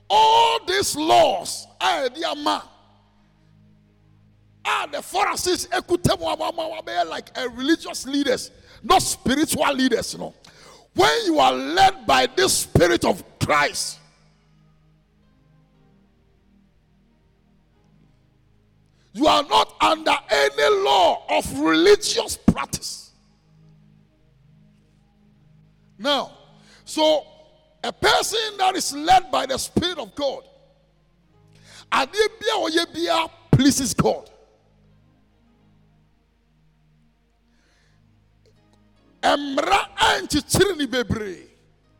all these laws are the ama. Ah, the Pharisees like a religious leaders, not spiritual leaders, you know. When you are led by this spirit of Christ, you are not under any law of religious practice. Now, so a person that is led by the Spirit of God, pleases God. Mmara ankyekyere ne bebree,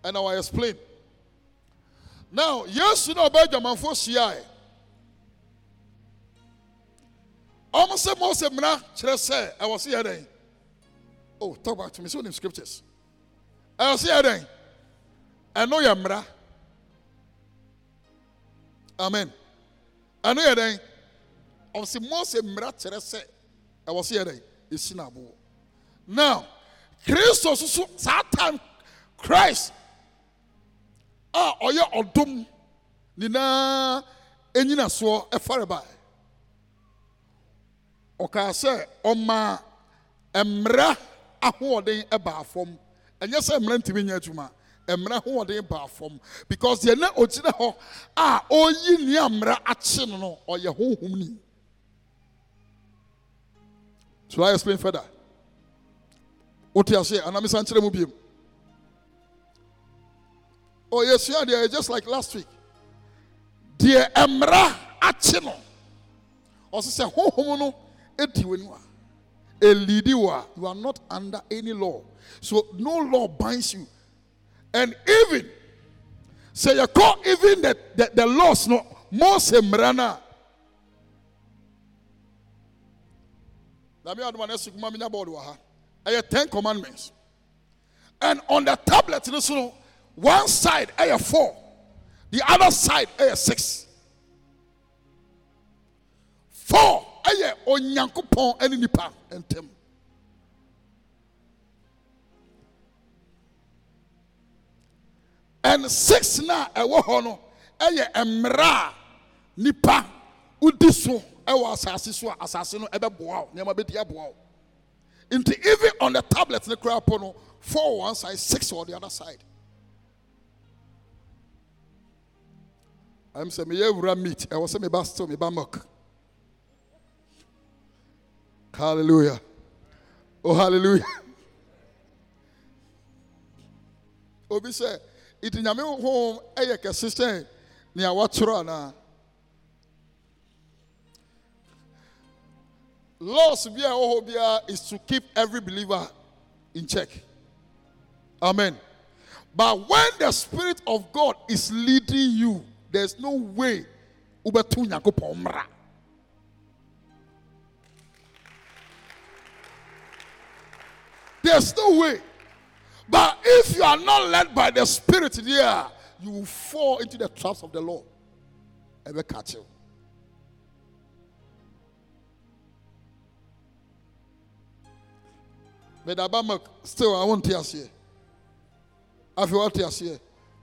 and I will explain. Now, Yesu na ɔbɛ adwamanfoɔ hyiae. Ɔmo sɛ Mose mmara kyerɛ sɛ ɛwɔ se yɛ dɛn? Oh, talk back to me. So in scriptures. Ɛwɔ se yɛ dɛn? Ɛno yɛ mmara. Amen. Ɛno yɛ dɛn? Ɔmo se Mose mmara kyerɛ sɛ ɛwɔ se yɛ dɛn? Esi na aboɔ. Now, Kristo soso saa time Christ. A ɔyɛ ɔdom nyinaa enyinasoɔ ɛfare baa. ɔkaa sɛ ɔmaa mmara ahoɔden baa fam ɛnyɛ sɛ mmara ntumi nyɛ adwuma mmara ahoɔden baa fam because deɛ na ogyina hɔ a ɔreyi nea mmara akye no no ɔyɛ honhom ni should i explain further wote aseɛ anamisa nkyerɛ mu biem oh yɛsua deɛ just like last week. Deɛ mmara akye no ɔsɛ sɛ honhom no. Edi w'ani wa elidi wa. You are not under any law. So no law binds you. And even say you call even the the, the laws no mose mmara na na mi aduma na sukuma mi nya board wɔ ha ɛyɛ ten commandments. And on the tablet no so one side ɛyɛ four. The other side ɛyɛ six. Four ɛyɛ onyankopɔn ɛne nipa ntɛm and six na ɛwɔ hɔ no ɛyɛ mmara a nipa wodi so ɛwɔ asase so a asase no ɛbɛboa wo nneɛma bɛdi aboa nti even on the tablet ne koraa po no four one side six on the other side ɛm sɛ meyɛ wura meat ɛwɔ sɛ meba still meba milk Hallelujah. Oh, hallelujah. Obi sɛ, iti nyame honhom eh, ɛyɛ kɛse sɛ nea watwerɛ anaa. Ah? Laws bi a ɛwɔ is to keep every believer in check. Amen. But when the Spirit of God is leading you, there's no way. There's no way. But if you are not led by the Spirit there, you will fall into the traps of the law. Ever catch you. But Abamak, still, I won't tell you. I feel what you here.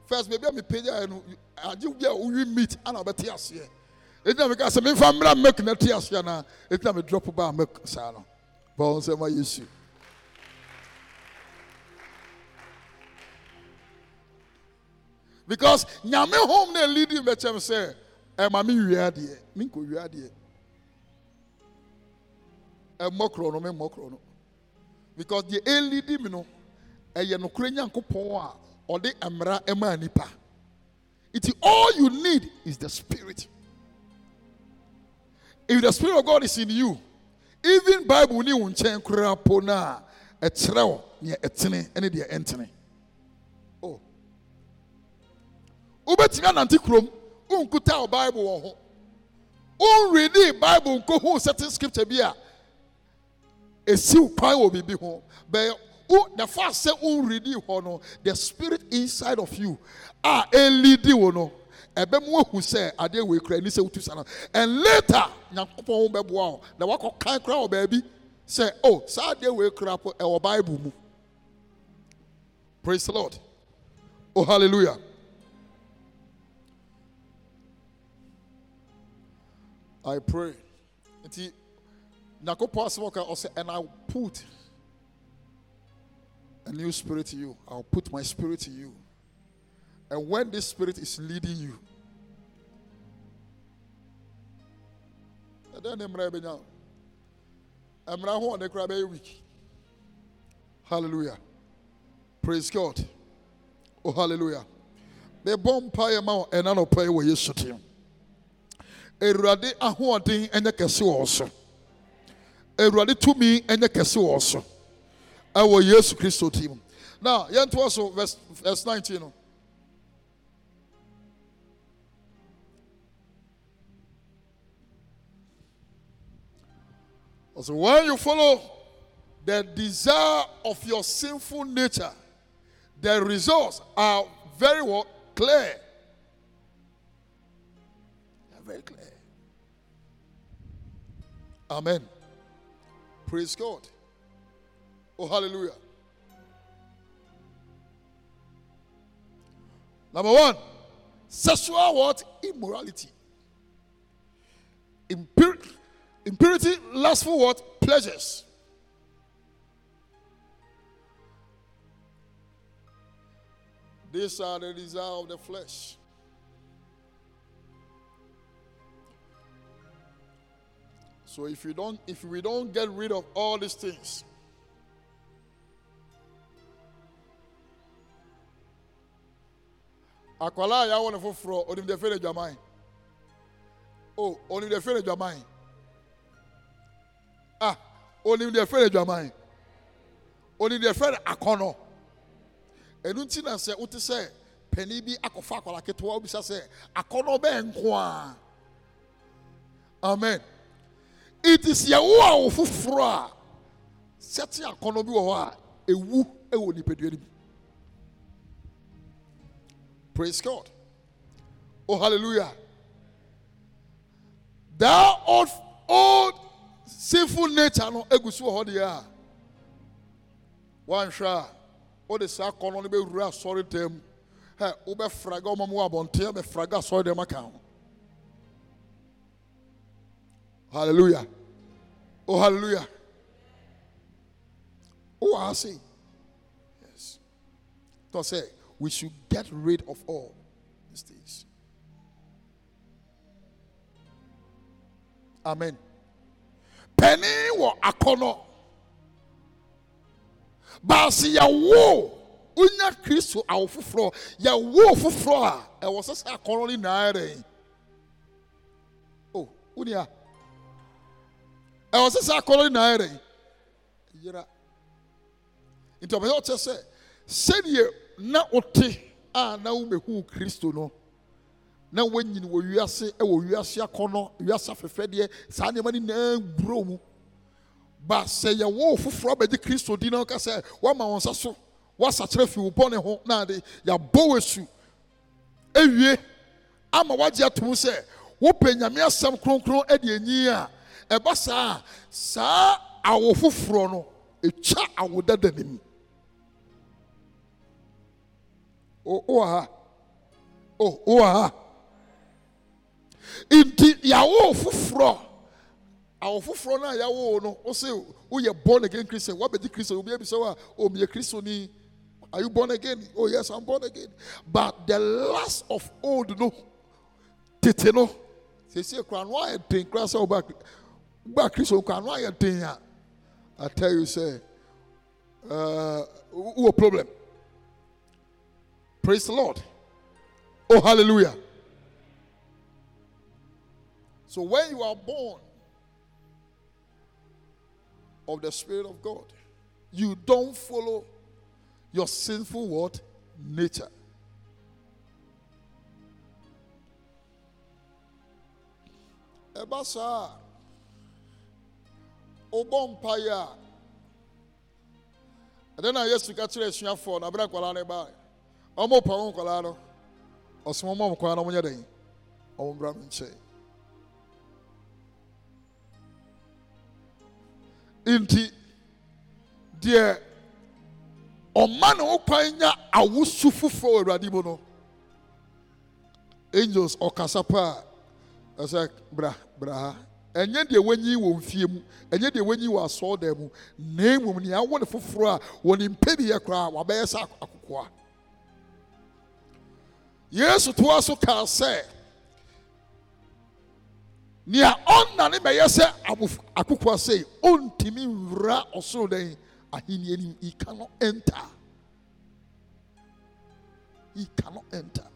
First, maybe I'm pay and I do get we meet and I'll be here. It's not because I'm in family milk, not tears here now. It's not a drop of milk, Sana. Bones and my issue. because nyame home na lead you bɛkyɛm sɛ ɛma me wie adeɛ menkɔ wie adeɛ ɛmmɔ korɔ no memmɔ korɔ no because deɛ ɛlidi me no ɛyɛ nokorɛ nyankopɔn a ɔde mmara ɛmaa nipa. Nti all you need is the spirit. If the spirit of god is in you even bible ni wo nkyɛn koraa po no a ɛkyerɛ eh, wo neɛ eh, ɛtene ne deɛ ɛntene oh wobɛtumi anante kurom wonkuta wo bible wɔ ho. Wonredi bible nkɔhu certain scripture bi a ɛsi wo kwan wɔ biribi ho. Bɛyɛ wo the fact sɛ wonredi hɔ no the spirit inside of you a ɛlidi wo no. Ɛbɛ mu ahu sɛ adeɛ wɔ ekura ani sɛ wotu sa no. And later nyankopɔn ho bɛboa wo. Na wakɔ kan koraa wɔ baabi sɛ o saa adeɛ wei kura po ɛwɔ bible mu. Praise the lord. Oh hallelujah. I pray and i will put a new spirit in you. I'll put my spirit in you. And when this spirit is leading you ɛdɛn ne mmerɛ bɛnya mmerɛ ho hallelujah. Praise god. Oh hallelujah. Mebɔ mpaeɛ ma wo ɛna nɔpɛ wɔ yesu tim awurade ahoɔden ɛnyɛ kɛse wɔ wo so awurade tumi ɛnyɛ kɛse wɔ so ɛwɔ yesu kristo tim na yɛntoa so verse, verse 19 no So when you follow the desire of your sinful nature, the results are very well clear. They're very clear. Amen. Praise God. Oh, hallelujah. Number one, sexual what? Immorality. Impurity Impurity, lustful what? Pleasures. These are the desire of the flesh. So if you don't, if we don't get rid of all these things, akwala ya wona foforo onim de fere dwaman oh onim de fere dwaman ah onim deɛ fɛrɛ adwaman onim deɛ fɛrɛ akɔnɔ ɛnu ti na sɛ wote sɛ panin bi akɔfa akwara ketewa obisa sɛ akɔnɔ bɛɛ nko a. Amen it is yɛwo a wo foforɔ a. Sɛte akɔnɔ bi wɔ hɔ a ewu ɛwɔ nipadua no mu praise god. Oh hallelujah. Thou old old sinful nature no egu so wɔ hɔ deɛ a wanhwɛ a wode saa akɔnɔ no bɛwura asɔre dɛm ɛ wobɛfraga ɔma mu wɔ abɔnten bɛfraga asɔre dɛm aka ho hallelujah. Oh hallelujah. Oh, I sei yes. Tɔ sɛ we should get rid of all these things. Amen. Panin wɔ akɔnɔ baasi yɛwo wonya kristo awo foforɔ yɛwo foforɔ a ɛwɔ sɛ sɛ akɔnɔ no nyinaa oh, yɛrɛ o woni a ɛwɔ sɛ sɛ akɔnɔ no nyinaa yɛrɛ yera. Nti ɔbɛyɛ ɔkyɛ sɛ sɛdeɛ na wote a na womɛhu kristo no na wanyini wɔ wiase ɛwɔ wiase akɔnɔ wiase afɛfɛdeɛ saa nneɛma no nyinaa buro mu. Ba sɛ yɛwɔ foforɔ abɛgye kristo di na ɔka sɛ woama wɔn nsa so woasakyerɛ fi wo ho na ade yɛabɔ wo asu. Awie ama woagye atom sɛ wopɛ nyame asɛm kronkron ade anyi a ɛba saa a saa awo foforɔ no ɛtwa awo dada no mu. Wowɔ ha. Wowɔ ha. Nti yàwó foforɔ awo foforɔ náà yàwó no ɔsè woyɛ born again christian wabɛdi christian obi ebi sɛ wa omi yɛ christian ni are you born again? Oh yes i'm born again. But the last of old no tètè no. Sèse kura no ayɛ den kura sɛ ɔba ɔba christian kura no ayɛ den a i tell you say uh, who problem praise the lord oh hallelujah. So when you are born of the Spirit of God, you don't follow your sinful what? Nature. Ɛba wobɔ mpaeɛ a ɛdɛ na yesu ka kyerɛ asuafoɔ na abere nkwadaa no ba ɔmo pa wɔn nkwadaa no ɔsoma ɔmo nkwadaa no ɔmo nyɛ dɛn ɔmo mbra nkyɛn nti deɛ ɔma ne ho nya awosu foforɔ wɔ awurade mu no. Angels ɔkasa paa. Ɛsɛ bra bra ha. Ɛnyɛ deɛ wanyi wɔ mfie mu. Ɛnyɛ deɛ wanyi wɔ asɔɔdan mu. Na mmom nea awo ne foforɔ a wɔne mpɛdeɛ koraa wabɛyɛ sɛ akokoa. Yesu toa so kaa sɛ nea ɔnna bɛyɛ sɛ akokoa sei ɔntumi nwura ɔsoro dan ahenni anim. He cannot enter. He cannot enter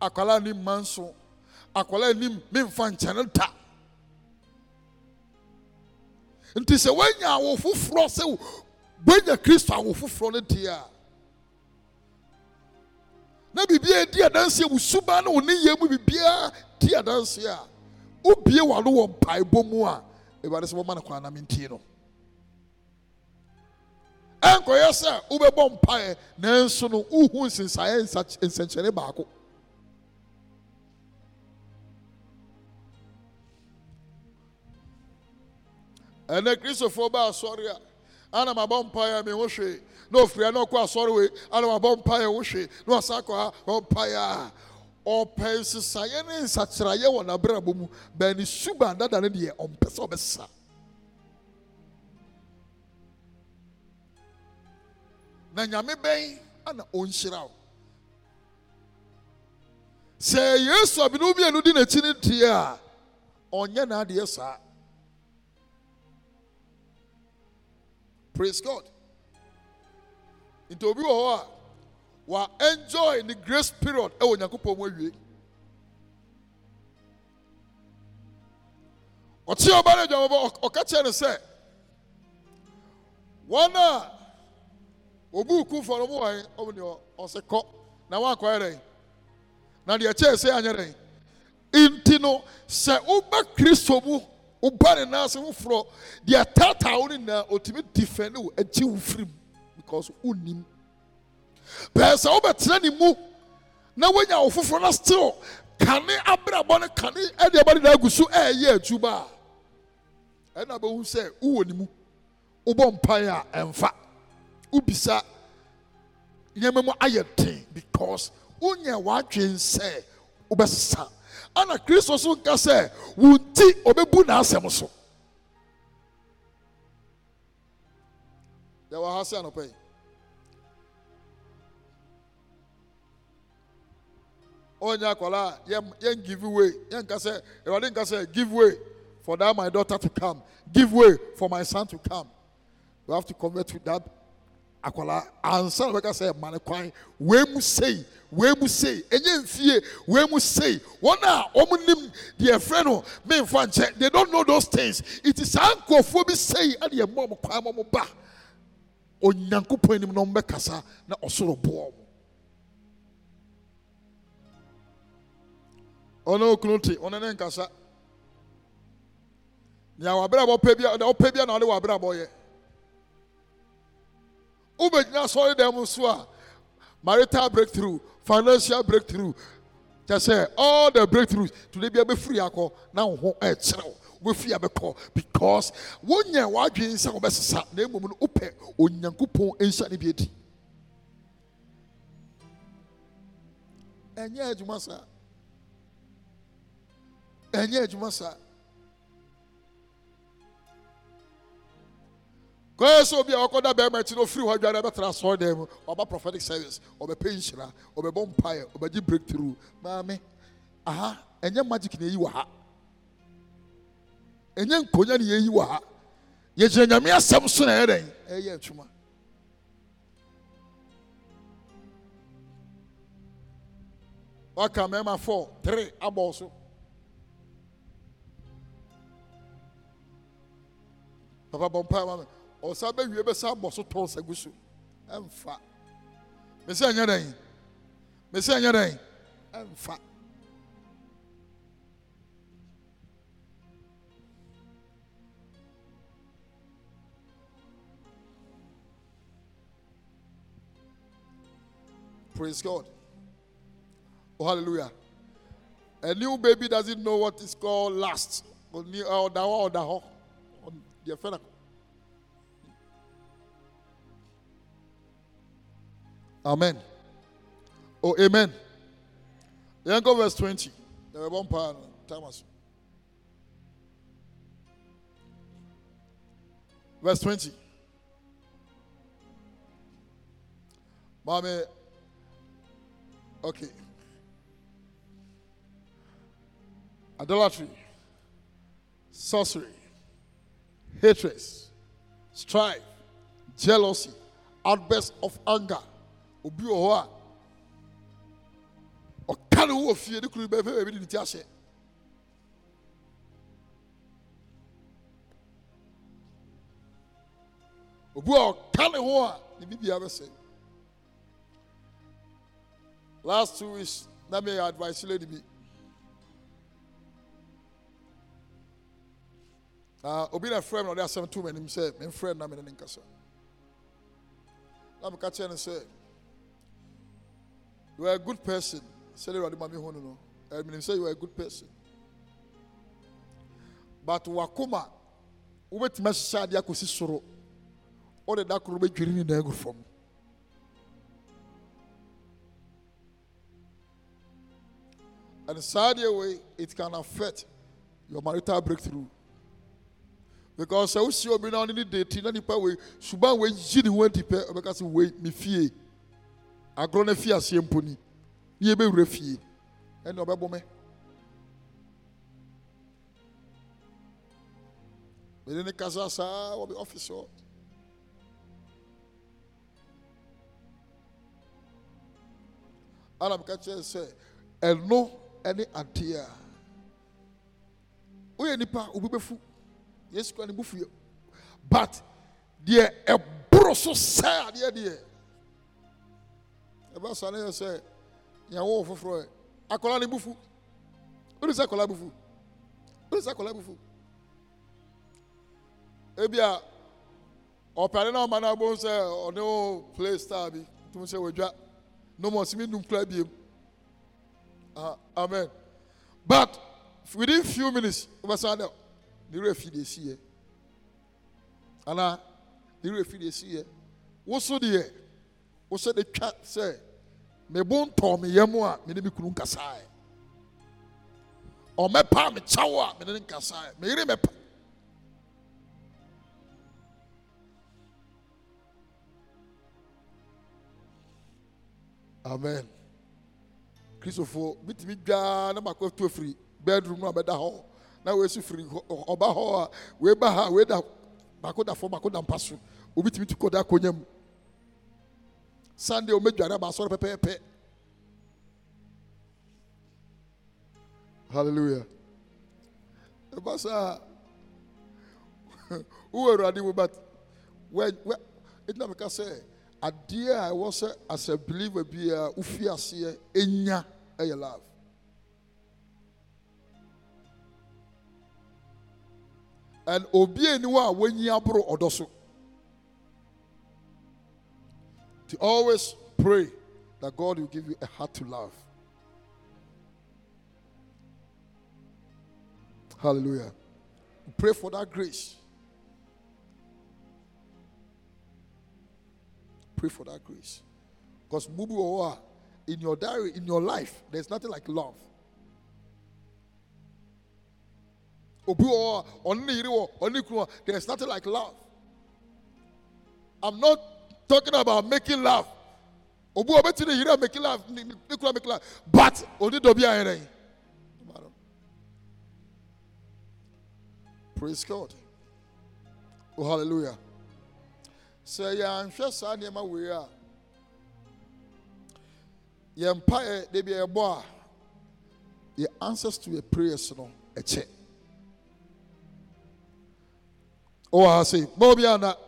akwalaa nim ma nso akwalaa nim memfa nkyɛne da nti sɛ woanya awo foforɔ sɛ woanya kristo awo foforɔ no deɛ a na biribiara di adanse a wo suba ne wo ne yɛ mu biribiara di adanse a wobie w'ano wɔ mpaebɔ mu a awurade sɛ wɔma no kwan na mentie no. Ɛnkɔyɛ sɛ wobɛbɔ mpaeɛ nanso no wohu nsensaeɛ nsa- nsɛnkyerɛnne baako ɛnɛ kristofoɔ ba asɔre a ana mabɔ mpaeɛ a meho hwee na ofiri na ɔkɔ asɔre wei ana mabɔ mpaeɛ wo hwee na ɔsa kɔ ha bɔ mpaeɛ a ɔpɛ nsesaeɛ ne nsakyerɛeɛ wɔ n'abrabɔ mu bɛn ne suban dada no deɛ ɔmpɛ sɛ ɔbɛsa na nyame bɛn ana ɔnhyira wo sɛ yesu abinu mmienu di n'akyi no deɛ a ɔnyɛ n'adeɛ saa praise god. Nti obi wɔ a wa enjoy the grace period ɛwɔ nyankopɔn mu awie. Ɔte ɔba no adwamabɔ ɔk- ɔka kyerɛ no sɛ wɔn a obu kumfɔ no mu wɔ he ɔmo deɛ ɔsɛ kɔ na wankɔyɛ dɛn? Na deɛ kyɛɛ sɛ anyɛ nti no sɛ woba kristo mu woba ne nan ase foforɔ deɛ taataa wo no nyinaa ɔtumi difɛne wo agye wo firim. Because wonnim pɛɛ sɛ wobɛtena ne na woanya wo no still kane abrabɔ no kane ɛdeɛ bɔde da agu so ɛɛyɛ adwuma. A ɛna bɛhu sɛ wowɔ ne mu. Wobɔ mpaeɛ a ɛmfa. Wobisa nneɛma mu ayɛ den because wonyɛ w'adwen sɛ wobɛsesa ana kristo so nka sɛ wo nti ɔbɛbu n'asɛm so. Yɛwɔ ha sɛ anɔpɛ yi. Ɔnyɛ akwadaa yɛn give way. Yɛn nka sɛ ɛwɔde nka sɛ give way for that my daughter to come. Give way for my son to come. You have to convert to that akwadaa ansa na bɛka sɛ ma ne kwan. Wee mu sei wee mu sei. Enye nfie wee mu sei. Wɔn a wɔn nim deɛ fɛ no mmɛnfa nkyɛn they don't know those things. It is saa nkurɔfoɔ bi sei ɛde ɛmɔ wɔn kwan ma wɔn ba. Onyankopɔn anim na wɔn bɛkasa na ɔsoro boɔ wɔn. ɔne okunu te ɔne ne nkasa. Nea wabrabɔ pɛ na ɔpɛ bia na ɔde wabrabɔ yɛ wobɛgyina asɔre dan mu so a marital breakthrough financial breakthrough. Kyɛ sɛ all the breakthroughs today bia bɛfiri akɔ na wo ho ɛkyerɛw wobɛfiri abɛkɔ because wonyɛ w'adwene sɛ wobɛsesa na mmom no wopɛ onyankopɔn nhyia ne bi adi ɛnyɛ adwuma saa ɛnyɛ adwuma saa kɔyɛ sɛ obi a wakɔda bɛrima akyi na ofiri hɔ adwane bɛtena asɔre dan mu ɔba prophetic service ɔbɛpɛ nhyira ɔbɛbɔ mpaeɛ ɔbɛgye breakthrough. Maame aha ɛnyɛ magic na ɛyi wɔ ha. Ɛnyɛ nkonya na yɛyi wɔ ha. Yɛgyina nyame asɛm so na ɛyɛ dɛn? Ɛyɛ adwuma. Waka mmarima four three abɔ so. Papa bɔ mpae ma ɔsa bɛwie bɛsa abɔ so tɔn sa gu so. Mesi ɛnyɛ dɛn? Mesi ɛnyɛ dɛn? Praise god. Oh hallelujah. A new baby doesn't know what is called last Ɔda hɔ hɔ. Amen. Oh, amen. Then go verse 20. There were one part. Thomas. Verse 20. Mommy. Okay. Idolatry, sorcery, hatred, strife, jealousy, outbursts of anger. Obi wɔ hɔ a ɔka ne ho wɔ fie ne kuru bɛfɛ baabi de ne ti ahyɛ. Obi a ɔka ne ho a ne bibia bɛsɛ. Last two weeks, na me advice lady bi. Ah, obi na frɛ me na ɔde asɛm to m'anim sɛ memfrɛ no na mene ne nkasa. Na meka kyerɛ no sɛ, you are a good person. Sɛdeɛ Awurade ma me hu no no, eh, you are a good person. But wakoma, wobɛtumi ahyehyɛ adeɛ akɔsi soro. Wode da koro bɛdwiri ne nyinaa agu fam. And saa way, it can affect your marital breakthrough. Because sɛ wosi obi na ɔne ne date na nipa wei suban wei yi ne ho adi pɛ ɔbɛka sɛ wei me fie agorɔ no fi aseɛ mpo ni. Ne yɛbɛwura fie. Ɛne ɔbɛbɔ me mene ne kasa saa wɔ me office hɔ ana meka kyerɛ sɛ ɛno ne adeɛ a woyɛ nipa obi bɛfu yesu kura ne bu fie but deɛ ɛboro so sɛ adeɛ deɛ ɛbɛ sa ne yɛ sɛ yɛwo wo foforɔ ɛ akɔla ne bu fu wode sɛ akɔla bu fu wode sɛ akɔla bu fu ebia ɔpɛne na ɔma no abom sɛ ɔne wo play star bi tum sɛ wadwa no ma ɔsimi num kora biem amen. But within few minutes wobɛsan dɛ ne werɛ fi de ɛsiiɛ anaa ne werɛ fi de ɛsiiɛ wo so deɛ wo sɛ de twa sɛ mebo ntɔɔ me yam a mene me kunu nkasaeɛ ɔmɛpa me kyɛw a mene ne nkasaeɛ me mɛpa. Amen. Kristofoɔ bitumi dwaa na makɔ to afiri bedroom no a bɛda hɔ. Na wɔasi firi ɔba hɔ a wei ba ha wei da baako da fam baako da mpa so. Obi tumi tu mu sunday ɔmɛdware aba asɔre pɛpɛɛpɛ hallelujah. Ɛba saa *laughs* wowɔ awurade mu but ɛgyina meka sɛ adeɛ a ɛwɔ sɛ as a believer biara wofi aseɛ ɛnya ɛyɛ love. And obi ani hɔ a aboro to always pray that god will give you a heart to love. Hallelujah. Pray for that grace. Pray for that grace. Because mubu in your diary in your life there's nothing like love. There's nothing like love. I'm not talking about making love. Wɔ ɔbɛti ne a making ne kunu making love but ɔne dɔ bi a yi praise god. Oh hallelujah. Sɛ yɛanhwɛ saa nneɛma wei a yɛn mpaeɛ de bi yɛbɔ a yɛ answers to yɛ prayers no ɛkyɛ wowɔ ha sei ma obi ana ka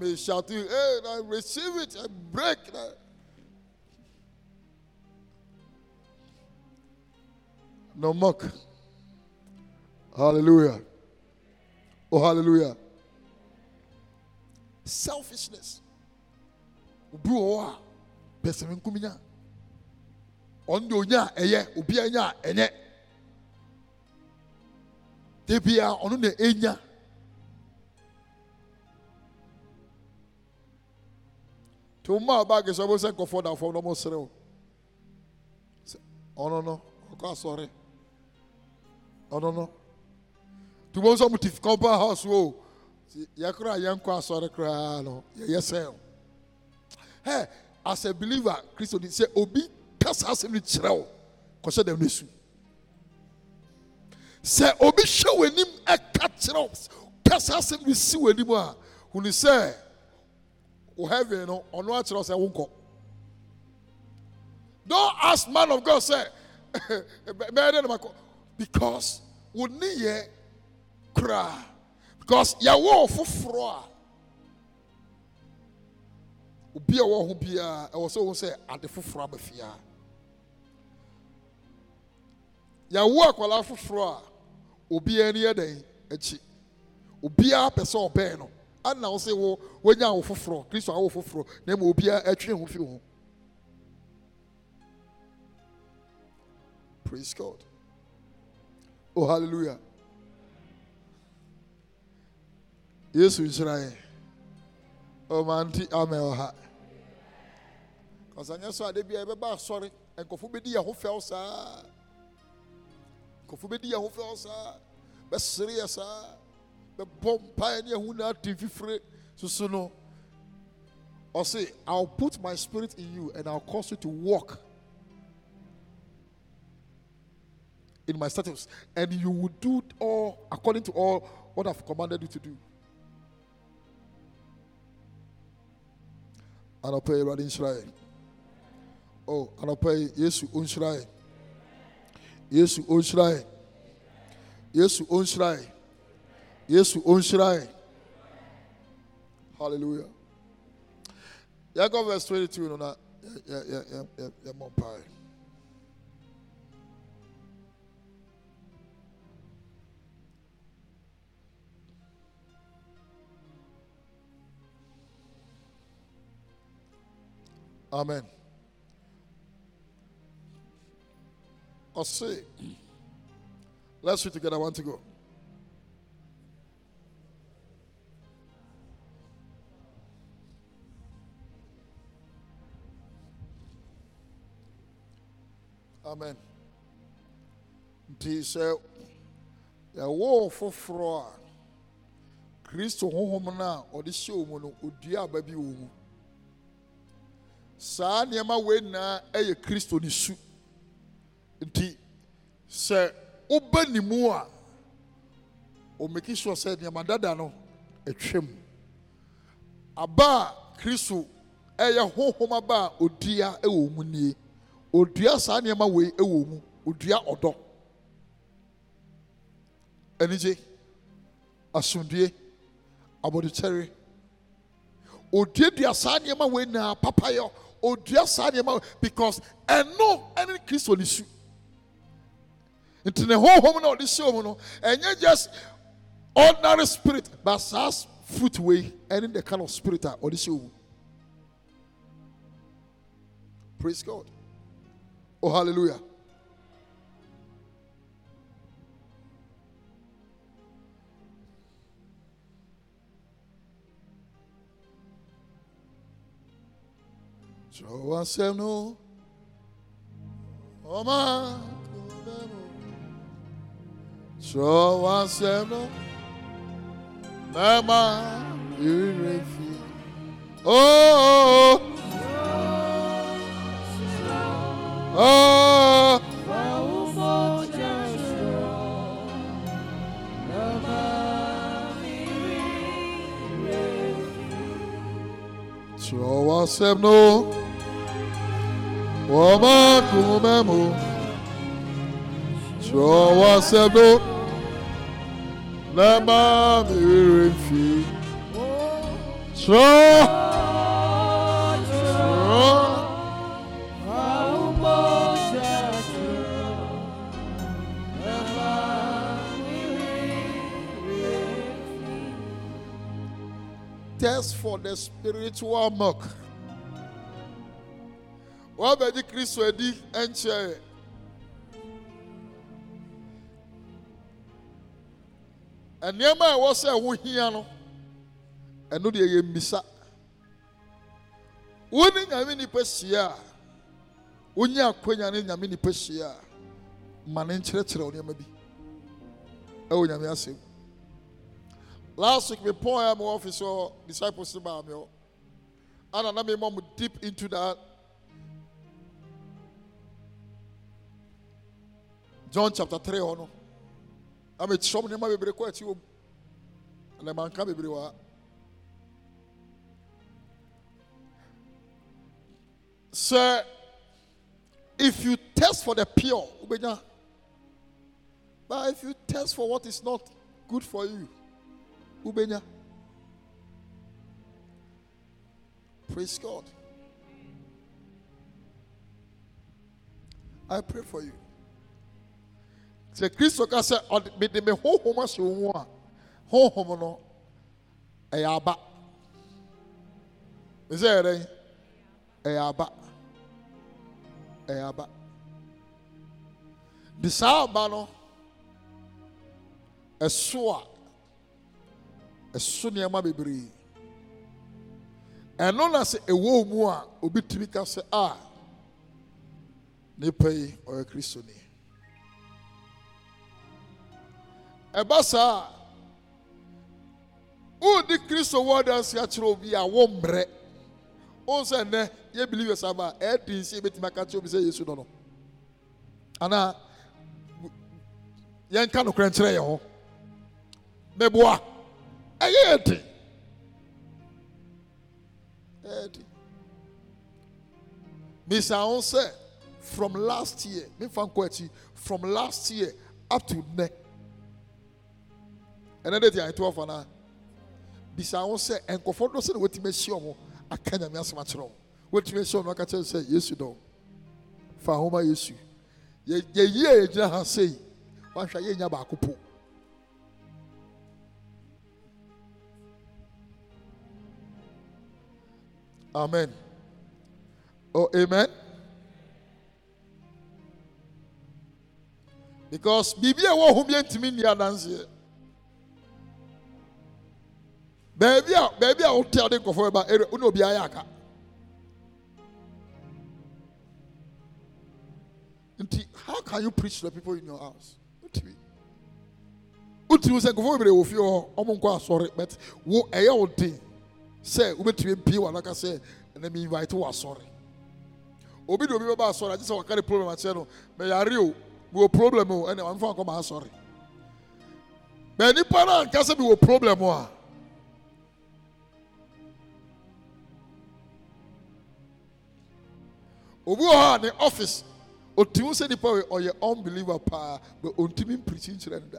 me shouting hey I receive it I break na no mock hallelujah Oh, hallelujah. Selfishness. Obi wɔ hɔ a pɛsɛ me nkuminya. ɔno deɛ onya a ɛyɛ obi anya a ɛnyɛ de bia ɔno na enya to mma a baage sɛ ɔbɛ sɛ nkɔfoɔ da fam na ɔmo serew Sɛ, ɔno no ɔkɔ asɔre ɔno no tuma nso ɔmo ti compound house o. Ti- yɛ kora yɛn kɔ asɔre koraa no yɛyɛ sɛn hɛ as a believer kristo ni sɛ obi kasa asɛm ni kyerɛ o. Kɔhyɛ dɛm n'esu sɛ obi hyɛ w'anim ɛka kyerɛ o. Kasa asɛm ni si w'anim a. Huni sɛ o heaven no ɔno akyerɛ o sɛ wonkɔ. Don't ask man of god *laughs* kɔ because wo ni yɛ koraa. Because yɛwɔ foforɔ a obi a ɛwɔ ho biara ɛwɔ sɛ ohun sɛ ade foforɔ aba fie a. Yɛwɔ akwadaa foforɔ a obiara ani yɛ dɛn akyi? Obiara pɛ sɛ ɔbɛn no ana wo sɛ wo wonya awo foforɔ kristo awo foforɔ na emu obiara atwi ho fi ho praise god. Oh hallelujah. Yesu nhyira yɛn ɔmanti amen ɔha kɔsanyɛ so ade bia yɛbɛba asɔre nkɔfo bɛdi yɛn ho fɛw saa nkɔfo bɛdi yɛn ho fɛw saa bɛsere yɛ saa bɛbɔ mpaeɛ ne ɛho na ate fifire soso no. Ɔse i'll put my spirit in you and i'll cause you to walk in my statutes and you will do all according to all what i've commanded you to do. Anɔpɛ yi awurade nhyira yɛn o anɔpɛ yi yesu ɔnhyira yɛn yesu ɔnhyira yɛn yesu ɔnhyira yɛn yesu yɛn hallelujah yɛkɔ verse twenty two no na yɛ yɛ yɛ yɛ yɛ mɔ mpae. Amen. Ɔse, let's read together. I want to go. Amen. Nti sɛ yɛwɔ foforɔ a kristo honhom no a ɔde hyɛ wo mu no ɔdua aba bi wɔ mu. Saa nneɛma wei nyinaa yɛ kristo ne su. Nti sɛ woba ne mu a ɔmaki sure sɛ nneɛma dada no atwam aba a kristo ɛyɛ honhom aba a ɔdua wɔ mu nie. Ɔdua saa nneɛma wei wɔ mu. Ɔdua ɔdɔ. Anigye. Asomdue abɔdekyɛre. Ɔduadua saa nneɛma wei nyinaa papayɔ. Ɔdua saa nneɛma because ɛno ɛne kristo ne su. Nti ne honhom na ɔde hyɛ mu no ɛnyɛ just ordinary spirit but saa fruit wei ɛne the kind of spirit a ɔde hyɛ mu. Praise god oh hallelujah us no. Oh my. Us no. Mama, you refi. Oh. Oh. Show us no. Wama kumemu. Show us no. Mirifi. Show. Test for the spiritual milk. Wabɛgye kristo adi nkyɛɛ nneɛma a ɛwɔ sɛ ɛho hia no ɛno deɛ yɛ mmisa wo nyame nipa hyia a wonye akwanya ne nyame nipa hyia a ma ne nkyerɛkyerɛ wo nneɛma bi. Ɛwɔ nyame asɛm. Last week mepɔn a mewɔ ɔfice hɔ disciples baa me hɔ. Ana na memmɔ mo deep into that john chapter 3 hɔ no. Na mekyerɛ m nneɛma bebree kɔ akyi wɔ mu ɛnɛ manka wɔ ha sɛ if you test for the pure wobɛnya but if you test for what is not good for you wobɛnya praise god. I pray for you sɛ kristo ka sɛ ɔde mede me honhom ahyɛ wo mu a honhom no ɛyɛ aba. Me sɛ yɛ dɛn ɛyɛ aba. Ɛyɛ aba. De saa aba no ɛso a ɛso nneɛma bebree. Ɛno na sɛ ɛwɔ mu a obi tumi ka sɛ a nipa yi ɔyɛ kristoni ɛba saa. Wodi kristo wɔ dansi akyerɛ obi a wɔmmerɛ wɔn sɛ nnɛ yɛ believers ama ɛɛdi nsi ebetumi aka kyerɛ obi sɛ yesu dɔ no. Anaa yɛn ka nokorɛ nkyerɛ yɛn ho. Mɛboa ɛyɛ ɛdi ɛdi misa from last year mefa nkɔ akyi from last year up to nnɛ ɛnɛ de ti a ɛto ɔfa na bisa ho sɛ nkɔfɔ do sɛ na wɔtumi ahyia ɔmo aka nyame asɛm akyerɛ ɔmo wɔtumi ahyia ɔmo aka kyerɛ sɛ yesu dɔn fa ahoma yesu. Yɛ a yɛgyina ha sei wahwɛ yɛnya baako po. Amen. Oh amen. Because biribi a ɛwɔ ho bi ntumi nni adanseɛ baabi a ah, baabi a ah, wote a wode nkɔfoɔ bɛba ɛrɛ wone obi ayɛ aka. Nti how can you preach to the people in your house? Wotumi wotumi sɛ nkɔfoɔ bebree wɔ fie hɔ ɔmo nkɔ asɔre but wo ɛyɛ wo den. Sɛ wobɛtumi mpie wɔ anaka sɛ ɛnɛ mi invite wɔ asɔre. Obi de obi bɛba asɔre agye sɛ wɔka de problem akyerɛ no mɛyare o mewɔ problem o ɛnɛ wɔmfa nkɔ ma asɔre. Bɛɛ nipa no anka sɛ mewɔ problem a obi wɔ hɔ a ne office otumi sɛ nipa wei ɔyɛ unbeliever paa but ontumi mpirikyi nkyerɛ no da.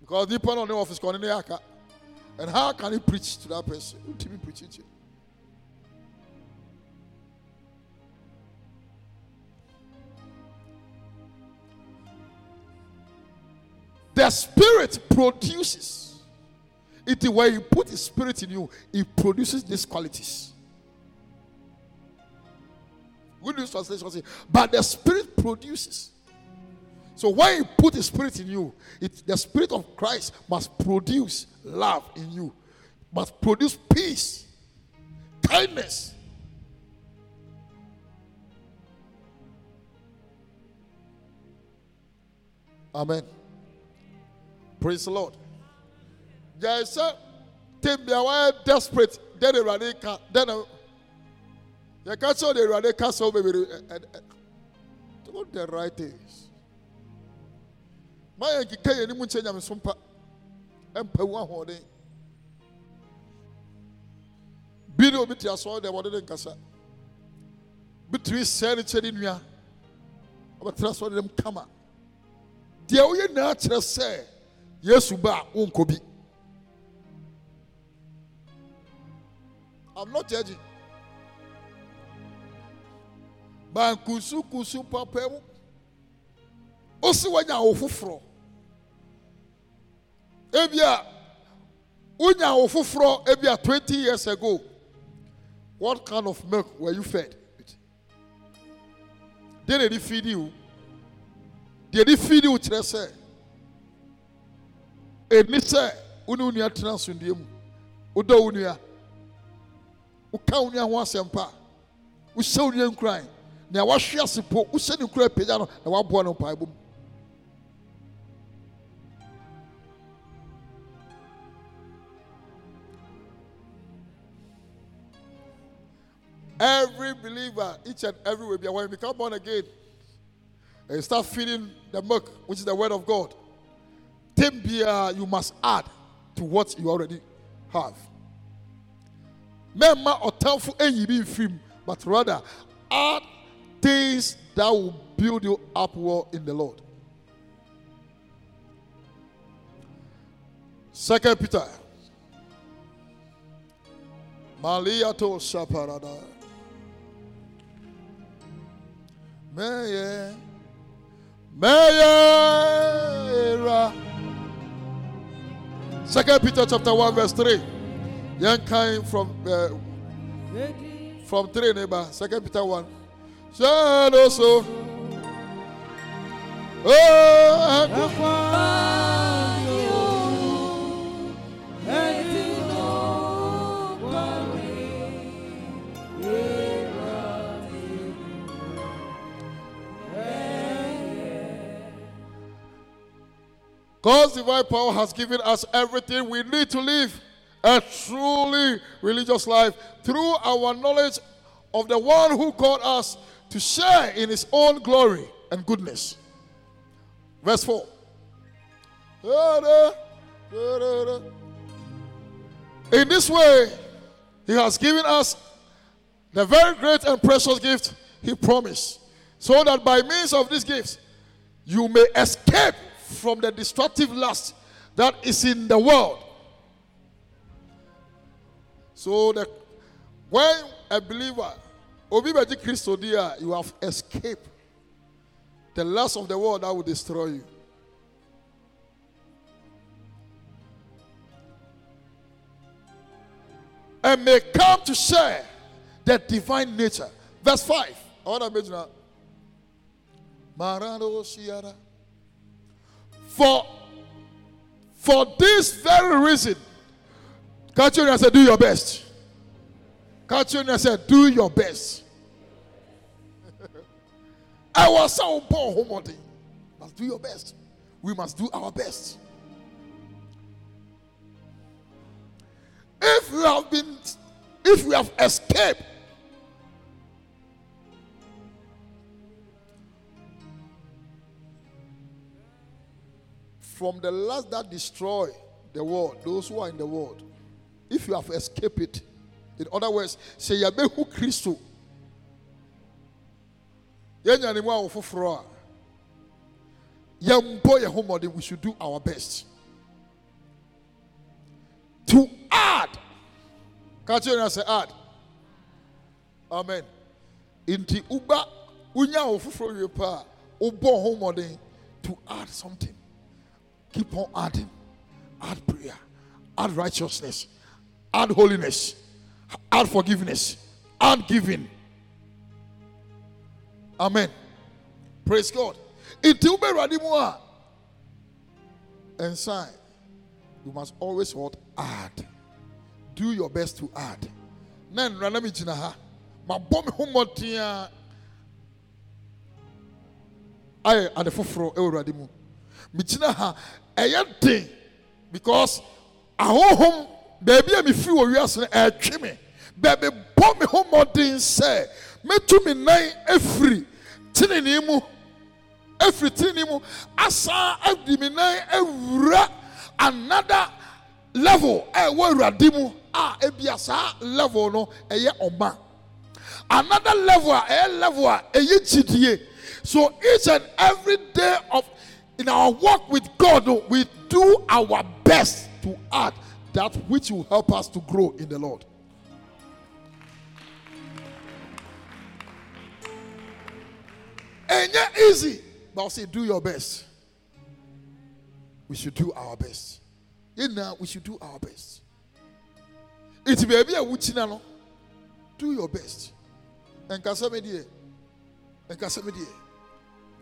Because nipa no ɔne office kɔ ɔne ne aka. And how can he preach to that person? Ontumi mpirikyi nkyerɛ. The spirit produces it is when you put his spirit in you, it produces these qualities. Good news translation says, but the spirit produces. So when you put the spirit in you, it, the spirit of Christ must produce love in you, must produce peace, kindness. Amen. Praise the Lord. Gyae sɛ tem bia wayɛ desperate dɛn awurade ka dɛn na yɛka kyerɛ wo de awurade ka sɛ wo bebree do the right things ma yɛ nkeka yɛn anim nkyɛ nyameso mpa ɛmpa wu ahoɔden bi ne obi te asɔre dɛ wɔde ne nkasa bi tumi sɛɛ ne kyɛ ne nua ɔbɛtena asɔre dɛm kama deɛ woyɛ nyinaa kyerɛ sɛ yesu ba a wonkɔ bi I'm not judging. Bankusu kusu papa mu. Osi wanya foforɔ. Ebia wonya foforɔ ebia twenty years ago what kind of milk were you fed deɛ na feed you deɛ yɛde feed you kyerɛ sɛ ɛni sɛ wo ne wo nua tena asomdue mu wodɔ wo nua woka Every believer, each and every way, when you become born again, and you start feeding the milk, which is the word of God, be, uh, you must add to what you already have. Memma ɔtamfo ɛnyi bi mfirim, but rather add things that will build you up well in the Lord. Second Peter. Maliato Shaparada. Meye. Meyera. Second Peter chapter 1, verse 3. Young kind from uh, from 3 neighbor. Second Peter 1. Shadow also. Oh, God's divine power has given us everything we need to live a truly religious life through our knowledge of the one who called us to share in his own glory and goodness. Verse 4. In this way, he has given us the very great and precious gift he promised, so that by means of these gifts, you may escape from the destructive lust that is in the world. So that when a believer, Obi Beji Christo dear, you have escaped the lust of the world that will destroy you. And may come to share the divine nature. Verse 5. I want to mention that. For, for this very reason, catch you and say, do your best. Catch you and say, do your best. *laughs* I was so homody. Must do your best. We must do our best. If we have been, if we have escaped from the lust that destroy the world, those who are in the world, if you have escaped it, in other words, say yabehu Christo. Yɛnya ne mu a foforɔ a yɛmbɔ yɛn ho mmɔden, we should do our best to add. Catch you say add. Amen. Inti uba unya wo foforɔ wie pa a wobɔ to add something. Keep on adding. Add prayer. Add righteousness. Add holiness. Add forgiveness. Add giving. Amen. Praise God. Until we ready more. And sign. You must always what? Add. Do your best to add. Nan rana mi gyina ha. Ma bɔ me ho mmɔden a ayɛ ade foforɔ ɛwɔ Awurade mu. Megyina ha ɛyɛ den because ahohom baabi a mefi wɔ wiase no ɛretwe me eh, baabi bɔ me ho mmɔden sɛ mɛtu me nan afiri tenenee mu afiri tenenee mu asan adi me nan awura another level. Eh, ah, eh, a ɛwɔ awurade mu a ebia saa level no ɛyɛ ɔma oh, another level a level a. So each and every day of in our walk with God, oh, we do our best to add that which will help us to grow in the Lord. And yeah, easy, but I'll say, do your best. We should do our best. You know, we should do our best. It It's baby a wuchina no. Do your best. And Kasamedie. And Kasamedie.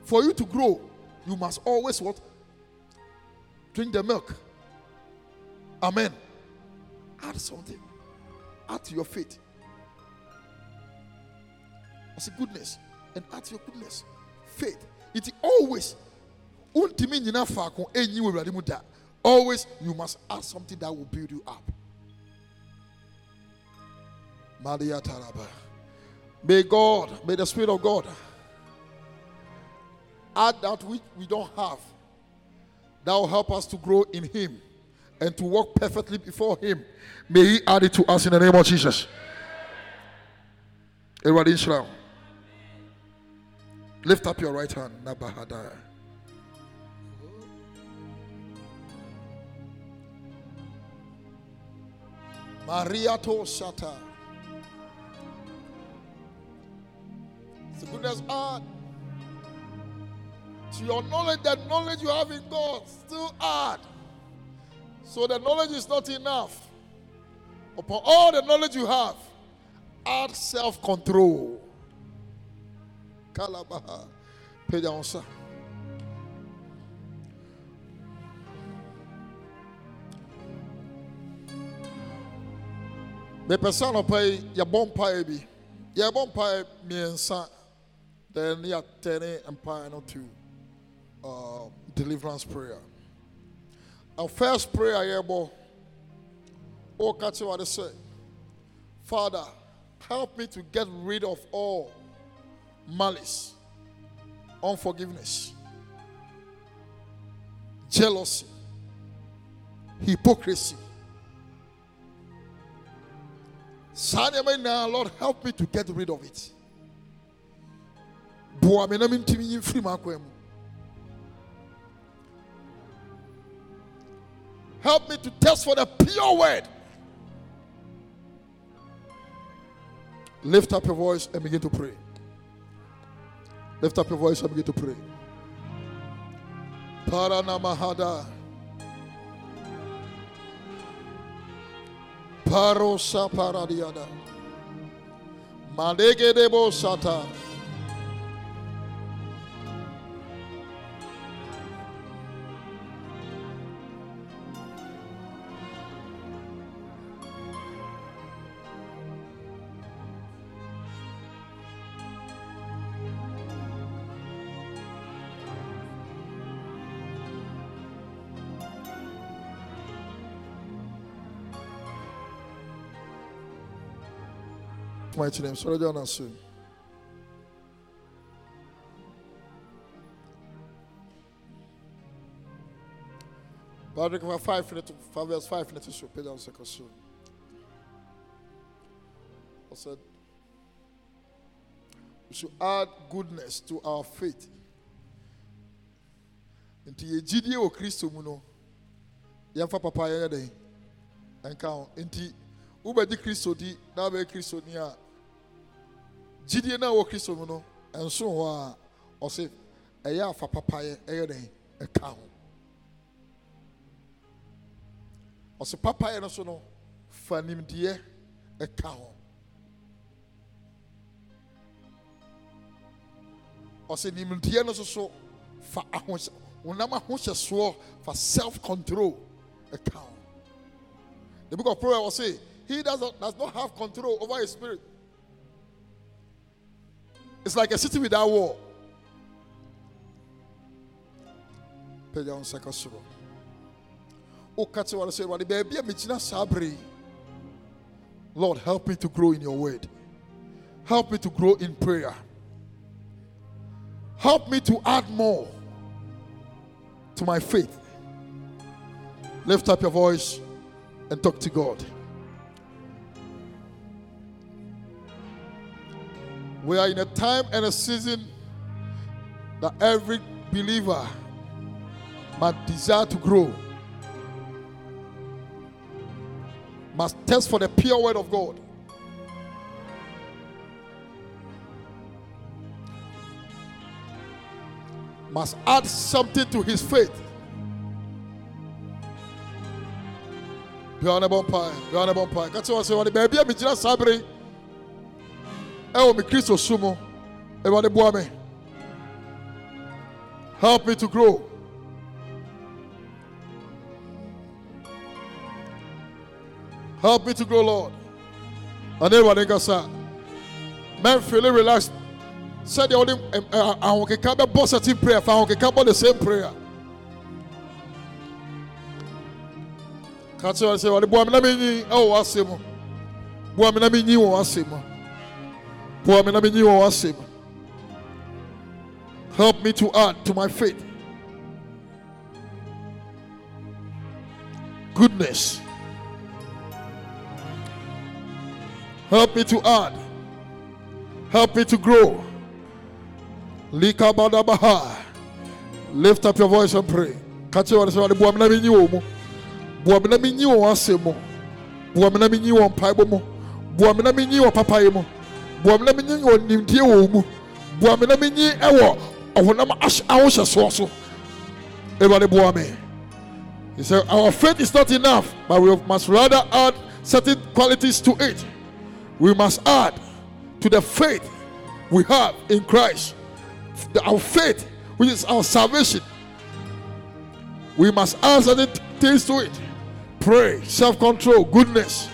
For you to grow, you must always what? Drink the milk. Amen. Add something. Add to your faith. As a goodness. And add to your goodness. Faith. It always. Always you must add something that will build you up. May God, may the Spirit of God add that which we don't have. That will help us to grow in Him and to walk perfectly before Him. May He add it to us in the name of Jesus. Everybody, Israel. Lift up your right hand. Nabahadaya. Maria to Shata. The goodness add to your knowledge, that knowledge you have in God, still add. So the knowledge is not enough. Upon all the knowledge you have, add self control. Down, sir. mepɛ sɛ anɔpa yi yɛbɔ mpaeɛ bi yɛbɔ mpaeɛ mmiɛnsa then yɛatɛne mpaeɛ no to uh, deliverance prayer our first prayer yɛbɔ ɔka what wade say. father help me to get rid of all malice unforgiveness jealousy hypocrisy nneɛma nyinaa lord help me to get rid of it boa me na mentumi nyi mfiri m'akwan help me to test for the pure word lift up your voice and begin to pray lift up your voice and begin to pray paranamahada Parosa paradiada. Madege debo sata. Mighty name. Sorry, John. soon. Patrick, for five minutes, five verse five minutes, so pay down second soon. I said, we should add goodness to our faith. Nti yɛgyidie wɔ kristo mu no yɛmfa papa yɛyɛ dɛn ɛnka ho nti wobɛgye kristo di na wobɛyɛ kristo ni a gyidie no a wɔ kristo mu no ɛnso hɔ a ɔse ɛyɛ afa papayɛ ɛyɛ dɛn? Ɛka ho. Ɔse papayɛ no so no fa nimdeɛ ɛka ho. Ɔse nimdeɛ no so so fa ahohyɛ wonam ahohyɛsoɔ fa self control ɛka ho. The book of proverbs say he does not, does not have control over his spirit it's like a city without wall. Pagya wo nsa ka soro woka kyerɛ wade sɛ awurade baabi a megyina saa bere yi, lord help me to grow in your word. Help me to grow in prayer. Help me to add more to my faith. Lift up your voice and talk to god we are in a time and a season that every believer must desire to grow, must test for the pure word of God. Must add something to his faith. A bumpire. That's what I say. Baby, I'm just. Ɛwɔ me kristo so mu boa me help me to grow. Help me to grow lord. Ane awurade nkasa mɛmfele relax. Sɛdeɛ wode ahokeka bɛbɔ certain prayer fa ahokeka bɔ the same prayer. Ka kyerɛ sɛ wɔde boa me na menyi ɛwɔ wɔ w'asɛm mu. Boa me na menyi wɔ w'asɛm mu help me to add to my faith. Goodness. Help me to add. Help me to grow. Lift up your voice and pray. Kachi wa sɛ wɔde boa me na menyi wɔ mu. Boa me na menyi wɔ w'asɛm me na menyi wɔ menyi wɔ mu. Boa na menyi wɔ ɔhonam ahohyɛsoɔ so. Awurade boa me. He said, Our faith is not enough, but we must rather add certain qualities to it. We must add to the faith we have in Christ. Our faith, which is our salvation. We must add certain things to it. Pray, self control, goodness,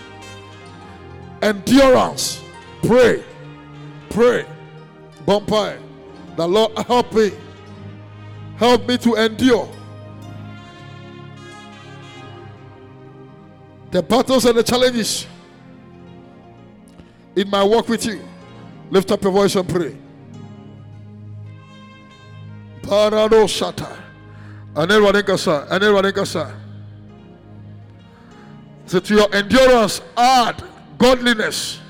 endurance. Pray, pray. Bumpire. The Lord help me. Help me to endure. the battles and the challenges in my walk with you. Lift up your voice and pray. Parado shata. Anelwa nekasa. Anelwa nekasa. So to your endurance, add godliness.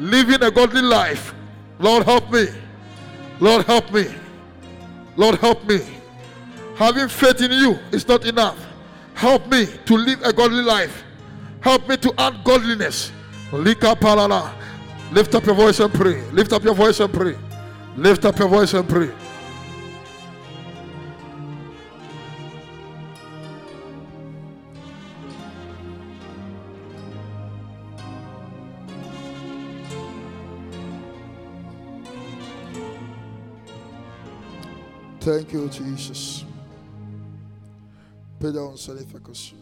Living a godly life. Lord help me. Lord help me. Lord help me. Having faith in you is not enough. Help me to live a godly life. Help me to add godliness. Lika palala. Lift up your voice and pray. Lift up your voice and pray. Lift up your voice and pray. Thank you, Jesus. Kɔ so.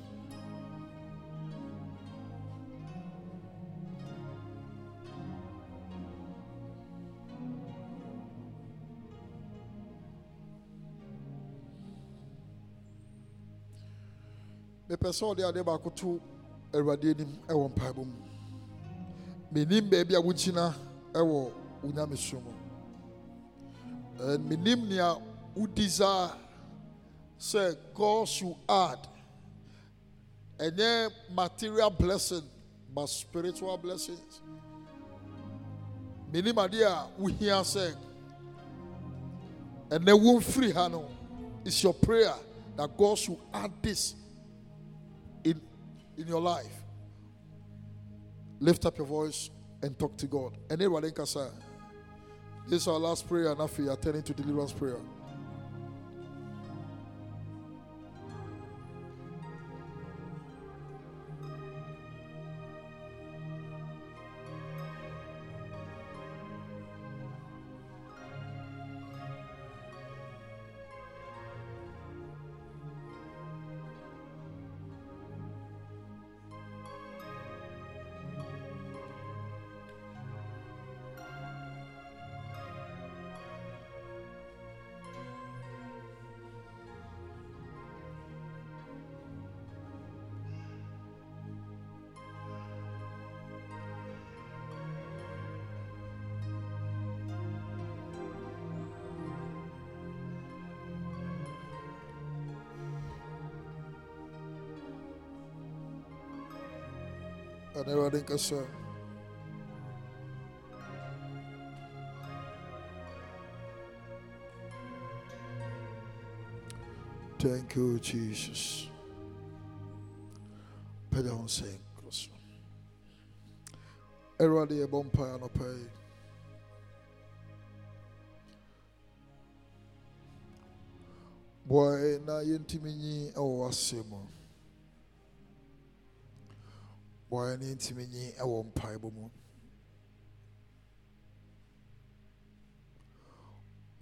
mepɛ sɛ ɔde adeɛ baako to awurade anim ɛwɔ mpaebɔ mu menim baabi a wogyina ɛwɔ wo nyamesom mu menim nea wodesire say, god should add. Ɛnyɛ material blessing but spiritual blessings. Many dear, we hear adeɛ a wohia sɛ ɛnɛ womfiri ha no. It's your prayer that god should add this in, in your life. Lift up your voice and talk to god. Awurade nkasa this is our last prayer and after you are turning to deliverance prayer awurade nkasa thank you jesus. Pɛgya ho sɛ nkoro so awurade yɛbɔ mpae anɔpa yi boae na yɛntumi nyi ɛwɔ oh, w'asɛm mu wɔn ne ntumi nyi wɔ mpaebɔ mu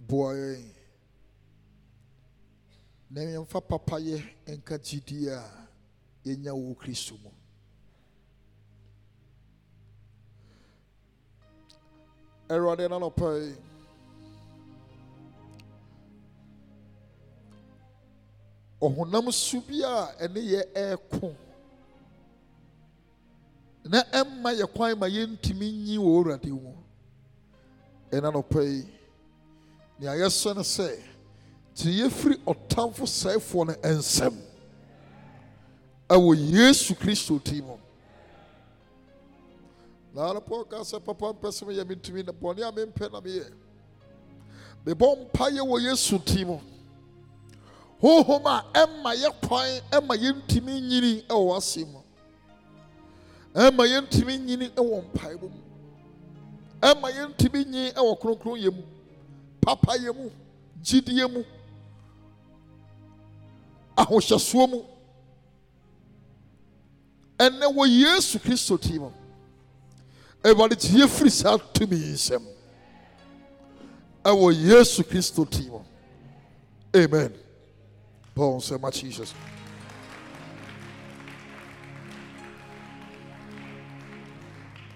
boa na yɛmfa papayɛ nka gyidie a yɛnya wɔ kristo mu awurade no nɔpa yi ɔhonam su bi a ɛne yɛ ɛreko eh, na ɛmma yɛ kwan ma yɛntumi nyi wɔ awurade mu. Ɛna nɔpa yi nea yɛsɛ no sɛ nti yɛfiri ɔtamfo sɛefoɔ no nsɛm ɛwɔ yesu kristo ti mu. Na anɔpɔ ka sɛ papa mpɛ sɛ meyɛ mentumi na bɔne a mempɛ na meyɛ. Mebɔ mpayɛ wɔ yesu ti mu. Honhom a ɛma yɛ kwan ɛma yɛntumi nyini ɛwɔ w'asɛm mu ɛma yɛntumi nyini ɛwɔ mpaebɔ mu ɛma yɛntumi nyi ɛwɔ kronkronyɛ mu papayɛ mu gyidie mu ahohyɛsoɔ mu ɛnɛ wɔ yesu kristo ti mu awurade gye yɛfiri saa tumi nsɛm ɛwɔ yesu kristo ti mu amen. Paul nsɛm ma jesus